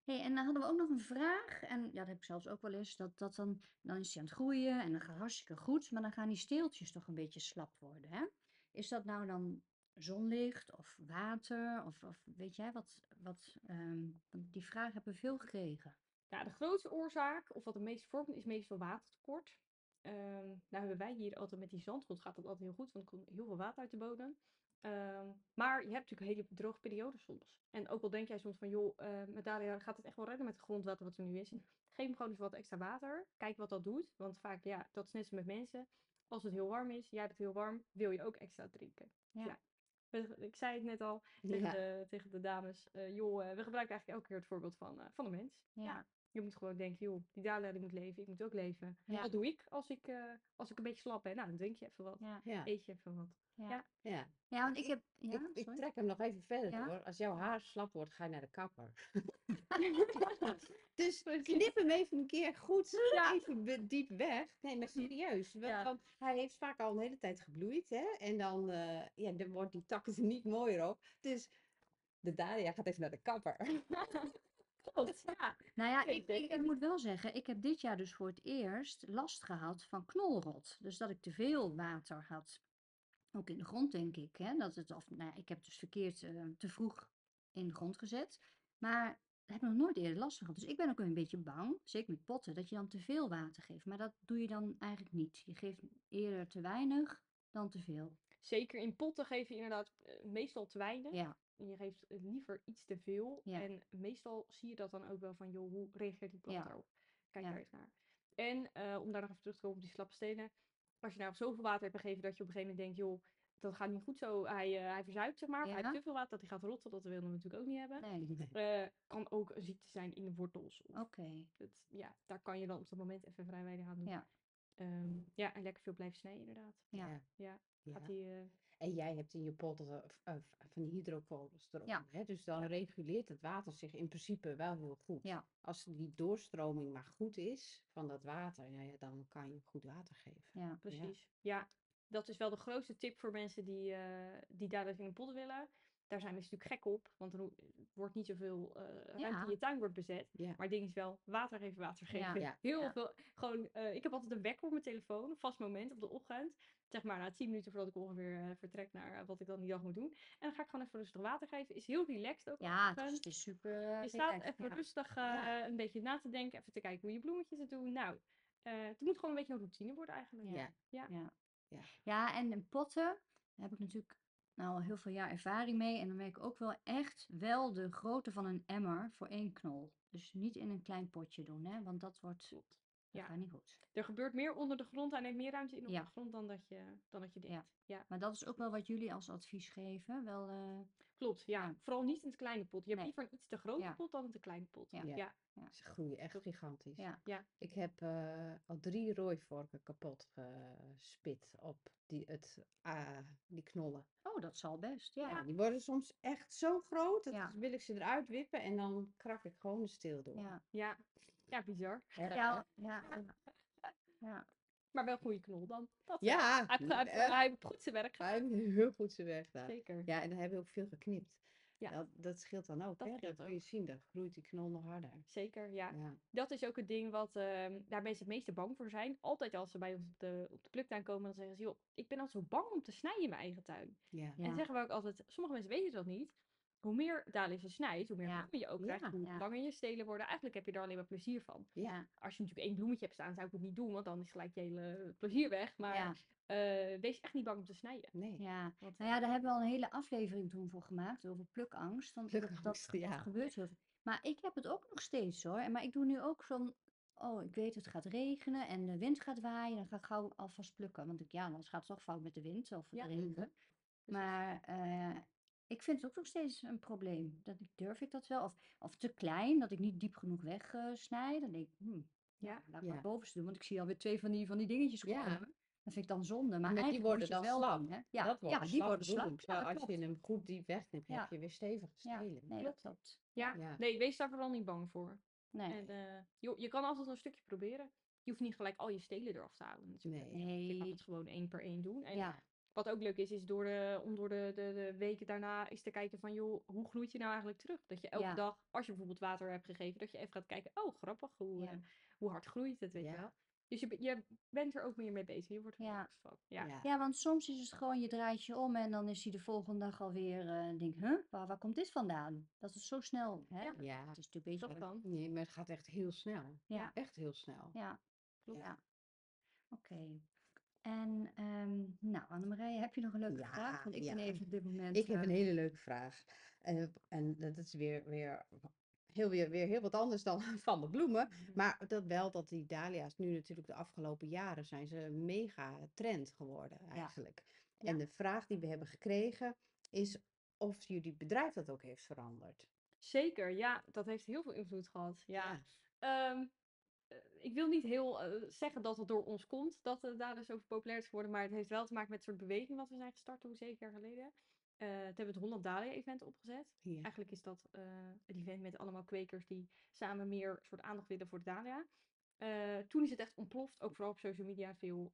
Hey, en dan hadden we ook nog een vraag, en ja, dat heb ik zelfs ook wel eens, dat, dat dan, dan is hij aan het groeien en dan gaat het hartstikke goed, maar dan gaan die steeltjes toch een beetje slap worden, hè? Is dat nou dan zonlicht of water, of, of weet jij wat, wat ehm, die vraag hebben we veel gekregen. Ja, de grootste oorzaak, of wat het meest voorkomt, is meestal watertekort. Ehm, nou hebben wij hier altijd met die zandgrond gaat dat altijd heel goed, want er komt heel veel water uit de bodem. Ehm, maar je hebt natuurlijk hele droge periodes soms. En ook al denk jij soms van, joh, eh met Dalia gaat het echt wel redden met het grondwater wat er nu is. Geef hem gewoon eens wat extra water. Kijk wat dat doet. Want vaak, ja, dat is net zo met mensen. Als het heel warm is, jij hebt het heel warm, wil je ook extra drinken. Ja. Ik zei het net al tegen, Ja. de, tegen de dames. eh, joh, eh, we gebruiken eigenlijk elke keer het voorbeeld van, van de mens. Ja, Je moet gewoon denken, joh, die Dalia die moet leven, ik moet ook leven. Ja. Wat doe ik als ik, eh, als ik een beetje slap ben? Nou, dan drink je even wat. ja, Ja. Eet je even wat. ja. Ja. ja. Ja, want ik heb, ja, ik, ik trek hem nog even verder Ja? hoor. Als jouw haar slap wordt, ga je naar de kapper. (laughs) dus knip hem even een keer goed, Ja. even diep weg. Nee, maar serieus. Want, Ja. want hij heeft vaak al een hele tijd gebloeid. Hè? En dan, eh, ja, dan wordt die takken er niet mooier op. Dus de Daria gaat even naar de kapper. (laughs) Klopt, ja. (laughs) Nou ja, ik, ik, moet wel zeggen, ik heb dit jaar dus voor het eerst last gehad van knolrot. Dus dat ik te veel water had. Ook in de grond, denk ik. Hè? Dat het, of, nou ja, ik heb het dus verkeerd eh, te vroeg in de grond gezet. Maar heb nog nooit eerder last van gehad. Dus ik ben ook een beetje bang, zeker met potten, dat je dan te veel water geeft. Maar dat doe je dan eigenlijk niet. Je geeft eerder te weinig dan te veel. Zeker in potten geef je inderdaad eh, meestal te weinig. Ja, En je geeft liever iets te veel. Ja. En meestal zie je dat dan ook wel van, joh, hoe reageert die plant daarop? Kijk daar eens naar. En eh, om daar nog even terug te komen op die slappe stenen. Als je nou zoveel water hebt gegeven dat je op een gegeven moment denkt, joh, dat gaat niet goed zo. Hij, eh, hij verzuipt, zeg maar. Hij heeft te veel water, dat hij gaat rotten. Dat willen we natuurlijk ook niet hebben. nee. (laughs) Eh, kan ook een ziekte zijn in de wortels. Oké. ja, daar kan je dan op dat moment even vrij weinig aan doen. Ja. Ehm, ja, en lekker veel blijven snijden inderdaad. Ja. Ja. Gaat eh, En jij hebt in je pot eh, eh, van die. Ja. Hè? Dus dan reguleert het water zich in principe wel heel goed. Ja. Als die doorstroming maar goed is van dat water, nou ja, dan kan je goed water geven. Ja. Precies. Ja. dat is wel de grootste tip voor mensen die, eh die daar dus in een pot willen. Daar zijn mensen natuurlijk gek op, want er wordt niet zoveel eh, ruimte Ja. in je tuin wordt bezet. Ja. Maar het ding is wel, water geven, water geven. Ja. (laughs) Heel veel, gewoon, eh, ik heb altijd een wekker op mijn telefoon, een vast moment op de ochtend. Zeg maar na 10 minuten voordat ik ongeveer eh, vertrek naar wat ik dan die dag moet doen. En dan ga ik gewoon even rustig water geven. Is heel relaxed ook. Ja, het is super. Je staat even rustig een beetje na te denken, even te kijken hoe je bloemetjes het doen. Nou, het moet gewoon een beetje een routine worden eigenlijk. Ja. Ja. Ja. Ja. En potten heb ik natuurlijk nou al heel veel jaar ervaring mee. En dan merk ik ook wel echt wel de grootte van een emmer voor één knol. Dus niet in een klein potje doen, hè? Want dat wordt, Ja. gaat niet goed. Er gebeurt meer onder de grond, hij neemt meer ruimte in onder Ja. de grond dan dat je, dan dat je Ja. denkt. Ja, Maar dat is ook wel wat jullie als advies geven. Wel, eh, klopt. Ja. Ja. Vooral niet in het kleine pot. Je hebt Nee. liever een iets te grote Ja. pot dan een te kleine pot. Ja. Ja. Ja. Ja. Ze groeien echt gigantisch. ja. Ja. Ik heb eh, al drie rooivorken kapot gespit op die, het, ah, die knollen. Oh, dat zal best. Ja. Ja, die worden soms echt zo groot, dat Ja. wil ik ze eruit wippen en dan krak ik gewoon de steel door. Ja. Ja. Ja, bizar. Ja, ja. Maar wel een goede knol dan. Dat. Ja, Hij heeft, hij, heeft, hij heeft goed zijn werk gedaan. hij heeft heel goed zijn werk gedaan. Zeker. Ja, en dan hebben we ook veel geknipt. Ja. Dat, dat scheelt dan ook. Dat hè? Dat kun je zien, dan groeit die knol nog harder. Zeker, ja. Ja. Dat is ook het ding wat ehm, daar mensen het meeste bang voor zijn. Altijd als ze bij ons op de, op de pluktuin komen, dan zeggen ze, joh, ik ben altijd zo bang om te snijden in mijn eigen tuin. Ja. En zeggen we ook altijd, sommige mensen weten dat niet. Hoe meer dahlia's je snijdt, hoe meer Ja. bloemen je ook krijgt, Ja. hoe Ja. langer je stelen worden. Eigenlijk heb je daar alleen maar plezier van. Ja, Als je natuurlijk één bloemetje hebt staan, zou ik het niet doen, want dan is gelijk je hele plezier weg. Maar ja, eh, wees echt niet bang om te snijden. Nee. ja. Want, Nou ja, daar hebben we al een hele aflevering toen voor gemaakt, over plukangst. Want dat- dat, Plukangst, dat ja. gebeurt heel veel. Maar ik heb het ook nog steeds hoor. En Maar ik doe nu ook van, oh, ik weet het gaat regenen en de wind gaat waaien. Dan ga ik gauw alvast plukken. Want ik, ja, anders gaat het toch fout met de wind of Ja. de regen. Maar eh, ik vind het ook nog steeds een probleem. Dat ik, durf ik dat wel? Of, of te klein, dat ik niet diep genoeg wegsnijd. dan denk ik, hmm, Ja. laat ik maar Ja. het bovenste doen. Want ik zie alweer twee van die, van die dingetjes Ja. komen. Dat vind ik dan zonde. Maar Maar die worden je dan wel slap. doen, hè? Ja, dat wordt ja die worden slap. bloem. Ja, als je hem goed diep wegneemt, Ja. heb je weer stevige Ja, stelen. nee, dat klopt. Ja, Ja. nee, wees daar vooral niet bang voor. Nee. En eh, joh, je kan altijd een stukje proberen. Je hoeft niet gelijk al je stelen eraf te halen. natuurlijk. Nee. Je kan het gewoon één per één doen. En Ja, wat ook leuk is, is door de, om door de, de, de weken daarna eens te kijken van, joh, hoe groeit je nou eigenlijk terug? Dat je elke Ja. dag, als je bijvoorbeeld water hebt gegeven, dat je even gaat kijken, oh, grappig, hoe, Ja. eh, hoe hard groeit het, weet je wel. Dus je, je bent er ook meer mee bezig. Je wordt er Ja. van. Ja. Ja. ja, want soms is het gewoon, je draait je om en dan is hij de volgende dag alweer, en denk, huh, waar, waar komt dit vandaan? Dat is zo snel, hè? Ja. Ja. Het is natuurlijk beetje, Dat kan. Nee, maar het gaat echt heel snel. ja, Echt heel snel. ja, Klopt. ja. Oké. En, ehm, nou, Annemarije, heb je nog een leuke Ja, vraag? Want ik ben ja. even op dit moment... Ik heb een hele leuke vraag. En, en dat is weer, weer, heel, weer, weer heel wat anders dan (laughs) van de bloemen. Maar dat wel dat die dahlia's nu natuurlijk de afgelopen jaren zijn ze mega trend geworden eigenlijk. En de vraag die we hebben gekregen is of jullie bedrijf dat ook heeft veranderd. Zeker, ja, dat heeft heel veel invloed gehad. Ja. Ja. Ik wil niet heel eh, zeggen dat het door ons komt dat het daar zo populair is geworden, maar het heeft wel te maken met het soort beweging wat we zijn gestart toen zeven jaar geleden. Eh toen hebben we het Holland Dahlia event opgezet. Ja. Eigenlijk is dat eh een event met allemaal kwekers die samen meer soort aandacht willen voor de dahlia. Eh, toen is het echt ontploft, ook vooral op social media veel.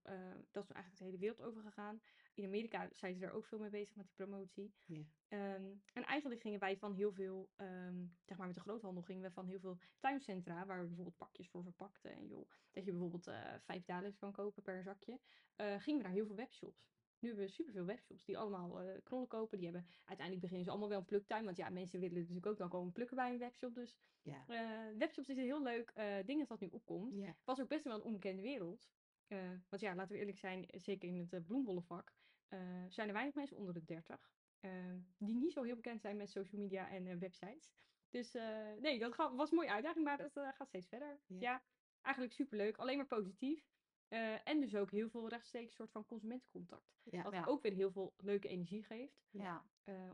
dat is eigenlijk de hele wereld over gegaan. In Amerika zijn ze er ook veel mee bezig met die promotie. Ja. Ehm, en eigenlijk gingen wij van heel veel, ehm, zeg maar met de groothandel, gingen we van heel veel tuincentra, waar we bijvoorbeeld pakjes voor verpakten. En joh, dat je bijvoorbeeld eh vijf dahlia's kan kopen per zakje. eh, gingen we naar heel veel webshops. Nu hebben we superveel webshops die allemaal knollen kopen. Die hebben uiteindelijk beginnen ze allemaal wel een pluktuin. Want ja, mensen willen natuurlijk ook dan komen plukken bij een webshop. Dus Ja. webshops is een heel leuk ding dat dat nu opkomt. Ja. was ook best wel een onbekende wereld. Want ja, laten we eerlijk zijn, zeker in het uh, bloembollenvak, eh, zijn er weinig mensen onder de 30 eh, die niet zo heel bekend zijn met social media en eh, websites. Dus nee, dat was een mooie uitdaging, maar dat gaat steeds verder. Ja. Ja, eigenlijk superleuk, alleen maar positief. En dus ook heel veel rechtstreeks soort van consumentencontact. Ja. Wat Ja. ook weer heel veel leuke energie geeft. Ja,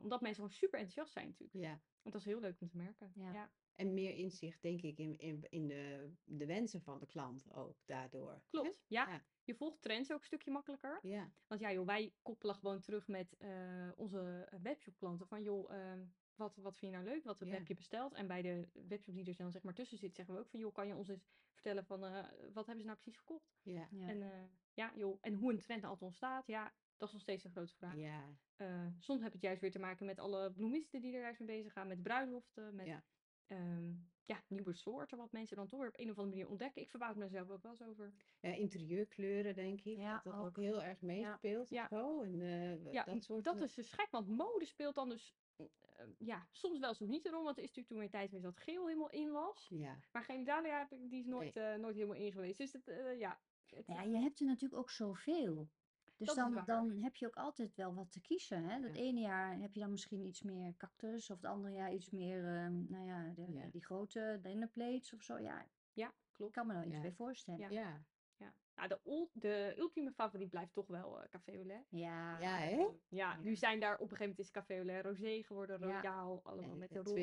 omdat mensen gewoon super enthousiast zijn natuurlijk. ja. Want dat is heel leuk om te merken. Ja. En meer inzicht, denk ik, in, in, in de, de wensen van de klant ook daardoor. Klopt, ja. Ja. Je volgt trends ook een stukje makkelijker. Ja. Want ja, joh, wij koppelen gewoon terug met eh, onze eh, webshop-klanten. Van joh, ehm, wat, wat vind je nou leuk? Wat Ja. heb je besteld? En bij de webshop die er dan zeg maar tussen zit, zeggen we ook van joh, kan je ons eens vertellen van eh, wat hebben ze nou precies gekocht? Ja. ja. En eh, ja, joh, en hoe een trend nou altijd ontstaat, ja, dat is nog steeds een grote vraag. Ja. Eh, soms heb je het juist weer te maken met alle bloemisten die er juist mee bezig gaan, met bruiloften, met Ja. Ehm, ja, nieuwe soorten wat mensen dan toch op een of andere manier ontdekken. Ik verbaas mezelf ook wel eens over. Ja, interieurkleuren, denk ik. Ja, dat dat ook ook. heel erg meespeelt. Ja. Zo. En, eh, Ja, dat soort dat eh, is dus gek, want mode speelt dan dus eh, ja, soms wel, soms niet erom. Want er is natuurlijk toen een tijd geweest dat geel helemaal in was. Ja. Maar geen Dahlia heb ik, die is nooit, eh, nooit helemaal in geweest. Dus het, eh, ja. het- Ja, je hebt er natuurlijk ook zoveel. Dus dan, dan heb je ook altijd wel wat te kiezen. Hè? Dat Ja. ene jaar heb je dan misschien iets meer cactus, of het andere jaar iets meer, ehm, nou ja, de, Ja. die grote dinnerplates of zo. Ja, ik ja, klopt. kan me daar iets Ja. bij voorstellen. Ja. Ja. Ja. Nou, de, ul- de ultieme favoriet blijft toch wel eh Café au lait. Ja, Ja, hè? Ja, Ja. nu zijn daar op een gegeven moment is Café au lait rosé geworden, Ja. royaal, allemaal En met de roze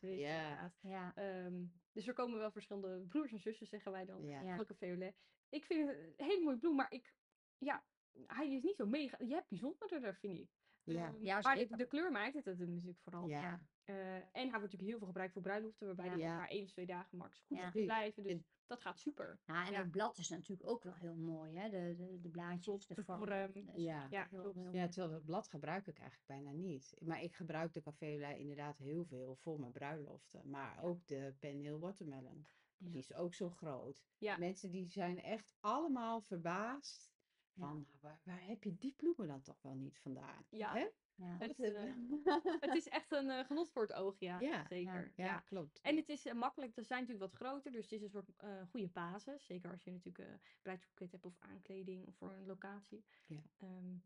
Ja. Ja. Ehm, dus er komen wel verschillende broers en zussen, zeggen wij dan, Ja. Ja. van Café au lait. Ik vind het een hele mooie bloem, maar ik, ja, hij is niet zo mega, je hebt bijzonderder, vind ik. Ja. Ehm, Ja, maar de, kleur maakt het, het natuurlijk vooral. Ja. Eh, en hij wordt natuurlijk heel veel gebruikt voor bruiloften, waarbij die Ja. maar één of twee dagen max goed Ja. blijven. Dus En- dat gaat super. Ja, en Ja. het blad is natuurlijk ook wel heel mooi, hè? De, de, de blaadjes, de de vorm. is Ja. Ja, Ja, terwijl dat blad gebruik ik eigenlijk bijna niet. Maar ik gebruik de lait inderdaad heel veel voor mijn bruiloften. Maar ook de Penhill Watermelon. Ja. Die is ook zo groot. Ja. Mensen die zijn echt allemaal verbaasd. Van, "Nou, waar, waar heb je die bloemen dan toch wel niet vandaan? Ja. Hè? Ja. Het, eh, (laughs) het is echt een eh, genot voor het oog, ja, Ja, zeker. ja, Ja. klopt. En het is eh, makkelijk, ze zijn natuurlijk wat groter, dus het is een soort eh, goede basis. Zeker als je natuurlijk een bruidsboeket hebt of aankleding of voor een locatie. Ja. Ehm,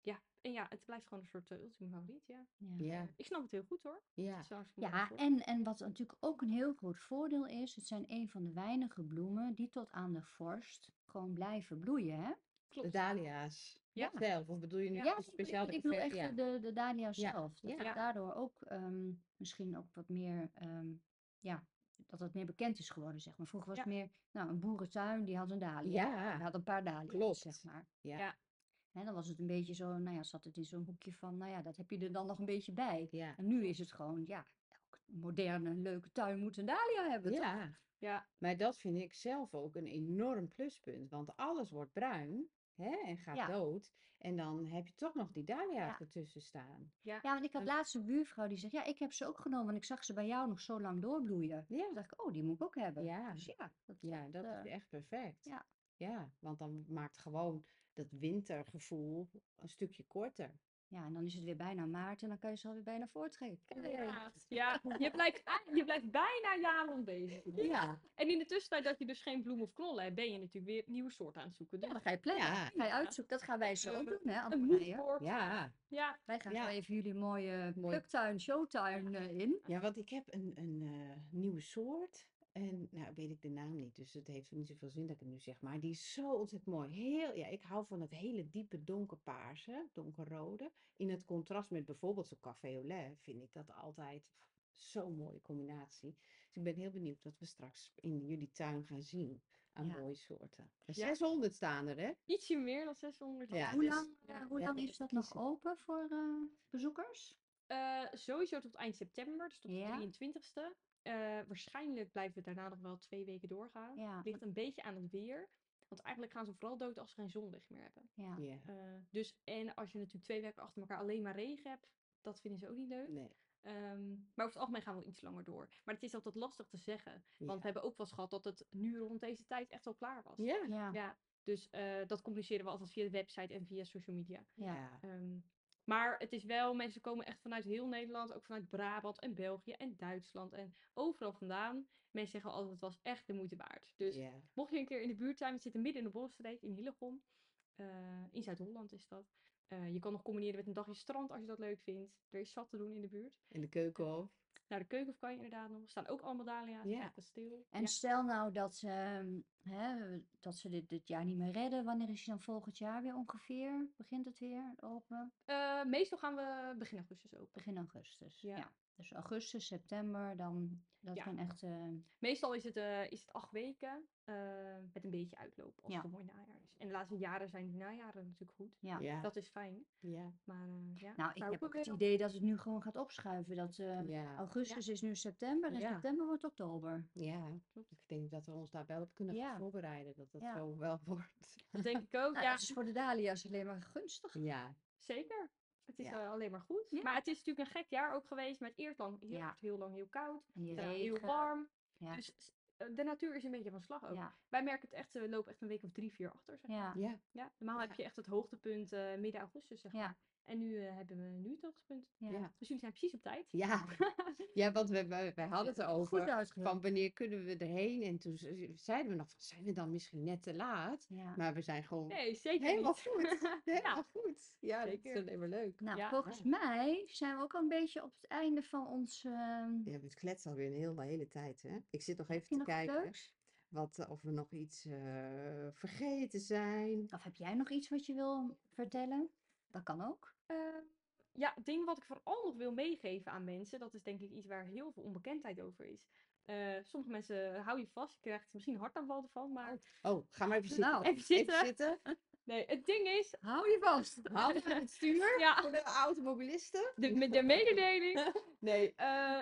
ja, en ja, het blijft gewoon een soort uh, ultieme favoriet, ja. Ja. Ja, Ik snap het heel goed hoor. Het ja, Ja, en, en wat natuurlijk ook een heel groot voordeel is, het zijn een van de weinige bloemen die tot aan de vorst gewoon blijven bloeien, hè? De dalia's Ja. zelf. Of bedoel je nu Ja, speciaal ik, ik bedoel echt ja. de, de dahlia Ja, zelf. Dat het daardoor ook ehm, misschien ook wat meer, ehm, ja, dat het meer bekend is geworden, zeg maar. Vroeger was het meer, nou, een boerentuin, die had een dahlia. Ja, Die had een paar dahlia's, klopt. zeg maar. Ja. Ja. Hè, dan was het een beetje zo, nou ja, zat het in zo'n hoekje van, nou ja, dat heb je er dan nog een beetje bij. ja. En nu is het gewoon, ja, elke moderne, leuke tuin moet een dahlia hebben, toch? Ja, Ja, maar dat vind ik zelf ook een enorm pluspunt. Want alles wordt bruin hè, en gaat Ja. dood. En dan heb je toch nog die dahlia's Ja. ertussen staan. Ja, want ik had laatst een buurvrouw die zegt, ja, ik heb ze ook genomen, want ik zag ze bij jou nog zo lang doorbloeien. Ja, Toen dacht ik, oh, die moet ik ook hebben. Ja. Dus ja, dat, ja dat eh, is echt perfect. ja. Ja, want dan maakt gewoon dat wintergevoel een stukje korter. Ja, en dan is het weer bijna maart en dan kan je ze alweer bijna voortrekken. ja. ja je, blijft, je blijft bijna jaren bezig. Ja, En in de tussentijd dat je dus geen bloem of knollen hebt, ben je natuurlijk weer nieuwe soorten aan het zoeken. Ja, Dus dan ga je plannen, Ja. ga je uitzoeken. Dat gaan wij zo ook doen, hè, moodboard. ja. Ja, Wij gaan Ja. even jullie mooie Mooi. pluktuin, showtuin eh, in. Ja, want ik heb een, een eh, nieuwe soort. En nou weet ik de naam niet, dus het heeft niet zoveel zin dat ik het nu zeg. Maar die is zo ontzettend mooi. Heel, ja, ik hou van het hele diepe donkerpaarse, donkerrode. In het contrast met bijvoorbeeld zo'n café au lait vind ik dat altijd zo'n mooie combinatie. Dus ik ben heel benieuwd wat we straks in jullie tuin gaan zien aan Ja. mooie soorten. Er Ja. 600 staan er, hè? ietsje meer dan 600. Ja, hoe dus- lang, ja, eh, hoe ja, lang is dat nog open voor eh, bezoekers? Eh, sowieso tot eind september, dus tot de Ja. 23ste. Eh, waarschijnlijk blijven we daarna nog wel twee weken doorgaan. Ja, Het ligt een beetje aan het weer. Want eigenlijk gaan ze vooral dood als ze geen zonlicht meer hebben. ja. Ja. Eh, dus, en als je natuurlijk twee weken achter elkaar alleen maar regen hebt, dat vinden ze ook niet leuk. Nee. Ehm, maar over het algemeen gaan we wel iets langer door. Maar het is altijd lastig te zeggen. Want Ja. we hebben ook wel eens gehad dat het nu rond deze tijd echt al klaar was. Ja. Ja, Ja, dus eh, dat communiceren we altijd via de website en via social media. ja. Ja. Maar het is wel, mensen komen echt vanuit heel Nederland, ook vanuit Brabant en België en Duitsland en overal vandaan. Mensen zeggen altijd, het was echt de moeite waard. Dus mocht je een keer in de buurt zijn, we zitten midden in de Bolstreek in Hillegom. Eh, in Zuid-Holland is dat. Eh, je kan nog combineren met een dagje strand als je dat leuk vindt. Er is zat te doen in de buurt. In de keukenhof. Naar de keuken kan je inderdaad nog. Er staan ook allemaal dahlia's Ja. het kasteel. En Ja. stel nou dat ze, ehm, hè, dat ze dit, dit jaar niet meer redden. Wanneer is hij dan volgend jaar weer ongeveer? Begint het weer open? Eh, meestal gaan we begin augustus open. Begin augustus. Ja. Ja. Dus augustus, september, dan dat Ja. zijn echt. eh, Meestal is het, eh, is het acht weken eh, met een beetje uitloop als Ja. het een mooi najaar is. En de laatste jaren zijn die najaren natuurlijk goed. ja. Ja. Dat is fijn. Ja. Maar eh, ja, Nou, ik heb ook het op. idee dat het nu gewoon gaat opschuiven. Dat eh, Ja. augustus is nu september en Ja. september wordt oktober. Ja, Klopt. ik denk dat we ons daar wel op kunnen Ja. voorbereiden, dat dat Ja. zo wel (laughs) wordt. Dat denk ik ook. Nou, ja, dat is voor de dahlia's alleen maar gunstig. Ja, zeker. Het is Ja. alleen maar goed. Ja. Maar het is natuurlijk een gek jaar ook geweest met eerst lang, heel, Ja. heel lang heel koud. Daarna heel warm. Ja. Dus eh, de natuur is een beetje van slag ook. Ja. Wij merken het echt, we lopen echt een week of drie, vier achter. Zeg. maar. Ja. ja, Ja, normaal heb je echt het hoogtepunt eh, midden augustus. Zeg Ja. maar. En nu eh, hebben we nu het hoogtepunt. Ja. ja. Dus jullie zijn precies op tijd. Ja, (laughs) ja want we, we, wij hadden het uitgelegd. van wanneer kunnen we erheen. En toen ze- zeiden we nog, van, zijn we dan misschien net te laat? Ja. Maar we zijn gewoon Nee, zeker helemaal niet. goed. (laughs) Helemaal goed. Ja, dat is Zeker. alleen maar leuk. Nou, Ja. volgens mij zijn we ook al een beetje op het einde van ons. ehm, Ja, het kletst alweer een hele, hele tijd, hè? Ik zit nog even te nog kijken leuks? wat, eh, of we nog iets eh, vergeten zijn. Of heb jij nog iets wat je wil vertellen? Dat kan ook. Eh, ja, het ding wat ik vooral nog wil meegeven aan mensen, dat is denk ik iets waar heel veel onbekendheid over is. Eh, sommige mensen hou je vast, je krijgt misschien een hartaanval ervan, maar Oh, ga maar even (laughs) zitten. Nou, even zitten. Even zitten. (laughs) nee, het ding is, Hou je vast. Handen aan het stuur (laughs) ja, voor de automobilisten. de, met de mededeling. Nee, eh,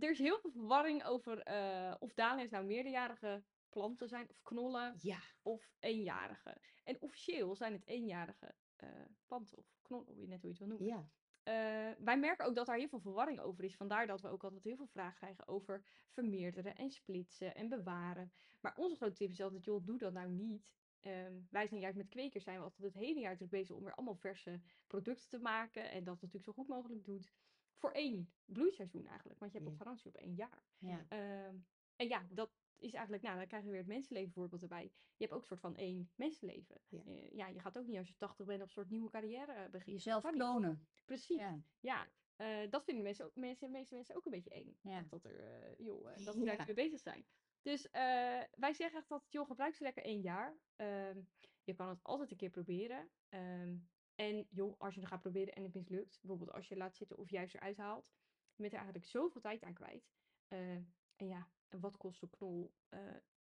er is heel veel verwarring over eh, of dahlia's nou meerderjarige planten zijn, of knollen, Ja, of eenjarige. En officieel zijn het eenjarige eh, planten, of knollen, hoe je net hoe je het wil noemen. ja. Eh, wij merken ook dat daar heel veel verwarring over is. Vandaar dat we ook altijd heel veel vragen krijgen over vermeerderen en splitsen en bewaren. Maar onze grote tip is altijd, joh, doe dat nou niet. ehm, wij zijn juist met kwekers zijn we altijd het hele jaar druk bezig om weer allemaal verse producten te maken. En dat natuurlijk zo goed mogelijk doet. Voor één bloeiseizoen eigenlijk. Want je hebt Ja. ook garantie op één jaar. Ja. Ehm, en ja, dat is eigenlijk, nou, dan krijgen we weer het mensenleven voorbeeld erbij. Je hebt ook een soort van één mensenleven. Ja. Eh, ja, je gaat ook niet als je 80 bent op een soort nieuwe carrière eh, beginnen. Jezelf klonen. Precies. Ja, Ja. eh, dat vinden mensen, ook, mensen, de meeste mensen ook een beetje eng. Ja. Dat, er, eh, joh, dat (laughs) we daar niet mee bezig zijn. Dus wij zeggen echt dat, joh, gebruik ze lekker één jaar. Ehm, je kan het altijd een keer proberen. Ehm, en joh, als je het gaat proberen en het mislukt, bijvoorbeeld als je laat zitten of juist eruit haalt, je bent er eigenlijk zoveel tijd aan kwijt. Eh, en ja, en wat kost een knol eh,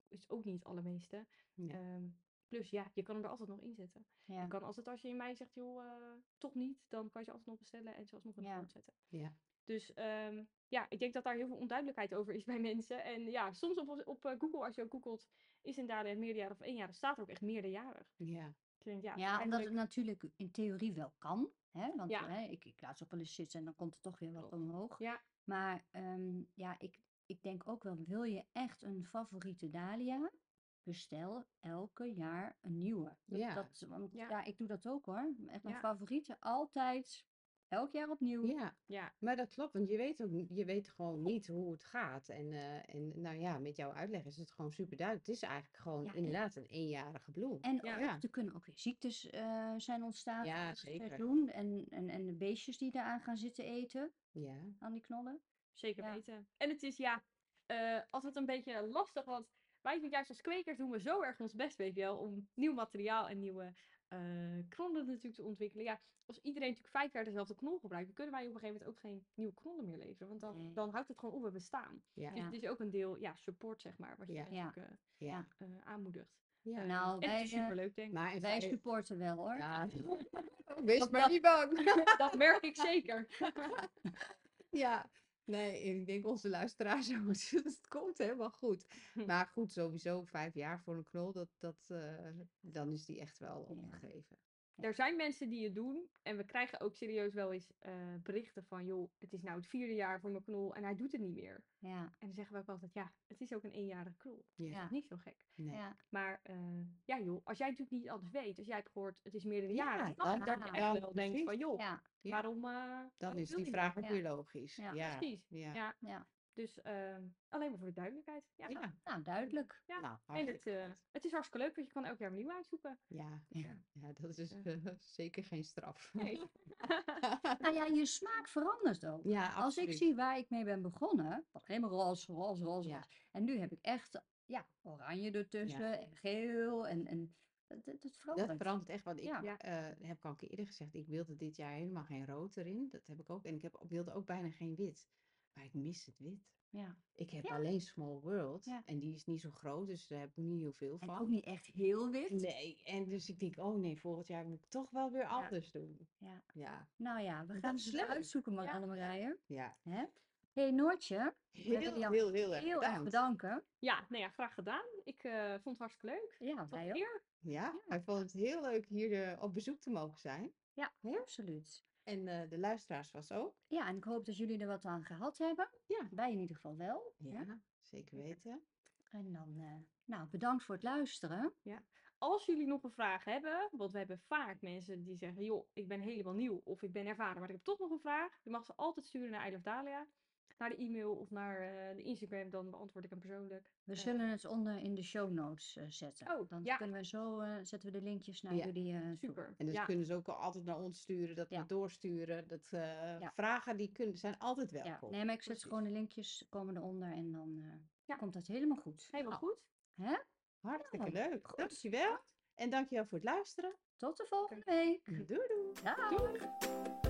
is ook niet het allermeeste. Ja. Ehm, plus ja, je kan hem er altijd nog inzetten. Ja. Je kan altijd als je in mei zegt, joh, eh, toch niet, dan kan je ze altijd nog bestellen en ze alsnog in de Ja. zetten. Ja. Dus ehm, ja, ik denk dat daar heel veel onduidelijkheid over is (laughs) bij mensen. En ja, soms op, op eh, Google, als je ook googelt, is een dalen meerderjarig of één jaar, dan staat er ook echt meerderjarig. Ja. Denk, ja, Ja, omdat het natuurlijk in theorie wel kan. Hè? Want Ja. hè, ik, ik laat ze wel eens zitten en dan komt er toch weer wat omhoog. Ja. Maar ehm, ja, ik, ik denk ook wel, wil je echt een favoriete Dahlia? Bestel elke jaar een nieuwe. Dat, Ja. dat, want Ja. ja. ik doe dat ook hoor. Echt mijn Ja. favoriete, altijd, elk jaar opnieuw. Ja, ja, maar dat klopt, want je weet ook, je weet gewoon niet hoe het gaat. En, eh, en nou ja, met jouw uitleg is het gewoon super duidelijk. Het is eigenlijk gewoon Ja, en- inderdaad een eenjarige bloem. En Ja. ook, Ja. er kunnen ook weer ziektes eh, zijn ontstaan Ja, zeker. En, en, en de beestjes die daaraan gaan zitten eten, Ja, aan die knollen. Zeker Ja. weten. En het is ja, eh, altijd een beetje lastig, want wij doen juist als kwekers doen we zo erg ons best, weet je wel, om nieuw materiaal en nieuwe eh knollen natuurlijk te ontwikkelen. Ja, als iedereen natuurlijk vijf jaar dezelfde knol gebruikt, dan kunnen wij op een gegeven moment ook geen nieuwe knollen meer leveren. Want dan, Nee. dan houdt het gewoon op, we bestaan. ja, Dus het is ook een deel, ja, support zeg maar, wat je Ja. natuurlijk eh, ja. eh, aanmoedigt. ja. Nou, wij, is superleuk, denk ik. Maar wij supporten wel hoor. Ja, (laughs) wees Dat- maar niet bang. (laughs) Dat merk ik zeker. (laughs) Ja, nee, ik denk onze luisteraars (laughs) ook. Het komt helemaal goed. (laughs) Maar goed, sowieso vijf jaar voor een knol, dat, dat, eh, dan is die echt wel opgegeven. Er zijn mensen die het doen. En we krijgen ook serieus wel eens eh, berichten van... joh, het is nou het vierde jaar voor mijn knol en hij doet het niet meer. Ja, En dan zeggen we ook altijd... ja, het is ook een eenjarige knol. Ja. Ja. Niet zo gek. Nee. ja. Maar eh, ja joh, als jij natuurlijk niet alles weet... als jij hebt gehoord het is meerdere Ja, jaren... dan- dan dat je echt dan wel denkt van... joh, waarom... eh, Dan waarom is die vraag ook weer logisch. Ja, Ja, Precies. ja. Dus ehm, alleen maar voor de duidelijkheid. Ja. Ja, Nou, duidelijk. Ja, nou, En het, eh, het is hartstikke leuk, want je kan elk jaar opnieuw uitzoeken. Ja, Ja. ja, dat is eh, zeker geen straf. Nee. (laughs) Nou ja, je smaak verandert ook. Ja, Als ik zie waar ik mee ben begonnen, helemaal roze, roze, roze. En nu heb ik echt, ja, oranje ertussen en geel en, en dat, verandert. Dat verandert echt, want ik Ja. Eh, heb ik al een keer eerder gezegd, ik wilde dit jaar helemaal geen rood erin. Dat heb ik ook. En ik heb, wilde ook bijna geen wit. Maar ik mis het wit. Ja. Ik heb Ja. alleen Small World. Ja. En die is niet zo groot, dus daar heb ik niet heel veel En van. ook niet echt heel wit. Nee, en dus ik denk, oh nee, volgend jaar moet ik toch wel weer Ja. anders doen. Ja. Ja, Nou ja, we gaan het leuk. uitzoeken, maar Ja. Annemarije. ja. Hè? hey, Noortje, Heel, heel, heel, heel erg heel erg bedankt. bedanken. Ja, nou ja, graag gedaan. Ik eh, vond het hartstikke leuk. Ja, Tot wij ook. Ja, hij vond het heel leuk hier eh, op bezoek te mogen zijn. Ja, Ja. absoluut. En eh, de luisteraars was ook. Ja, en ik hoop dat jullie er wat aan gehad hebben. Ja. Wij in ieder geval wel. Ja, zeker weten. En dan, eh, nou, bedankt voor het luisteren. Als jullie nog een vraag hebben, want we hebben vaak mensen die zeggen, joh, ik ben helemaal nieuw of ik ben ervaren, maar ik heb toch nog een vraag. Je mag ze altijd sturen naar Dahlia, naar de e-mail of naar eh, de Instagram, dan beantwoord ik hem persoonlijk. We Eh, zullen het onder in de show notes eh, zetten. Oh, dan ja. kunnen we zo, eh, zetten we de linkjes naar Ja. jullie eh, toe. Super. En dus ja, kunnen ze ook altijd naar ons sturen, dat Ja. we doorsturen. Dat eh, Ja. vragen die kunnen, zijn altijd Ja, welkom. nee, maar ik zet Precies. gewoon de linkjes, komen eronder en dan eh, Ja. komt dat helemaal goed. helemaal Nou, goed. Hè? Hartstikke Nou, leuk. goed. Dankjewel. En dankjewel voor het luisteren. Tot de volgende week. Doei doei. Dag. Doei.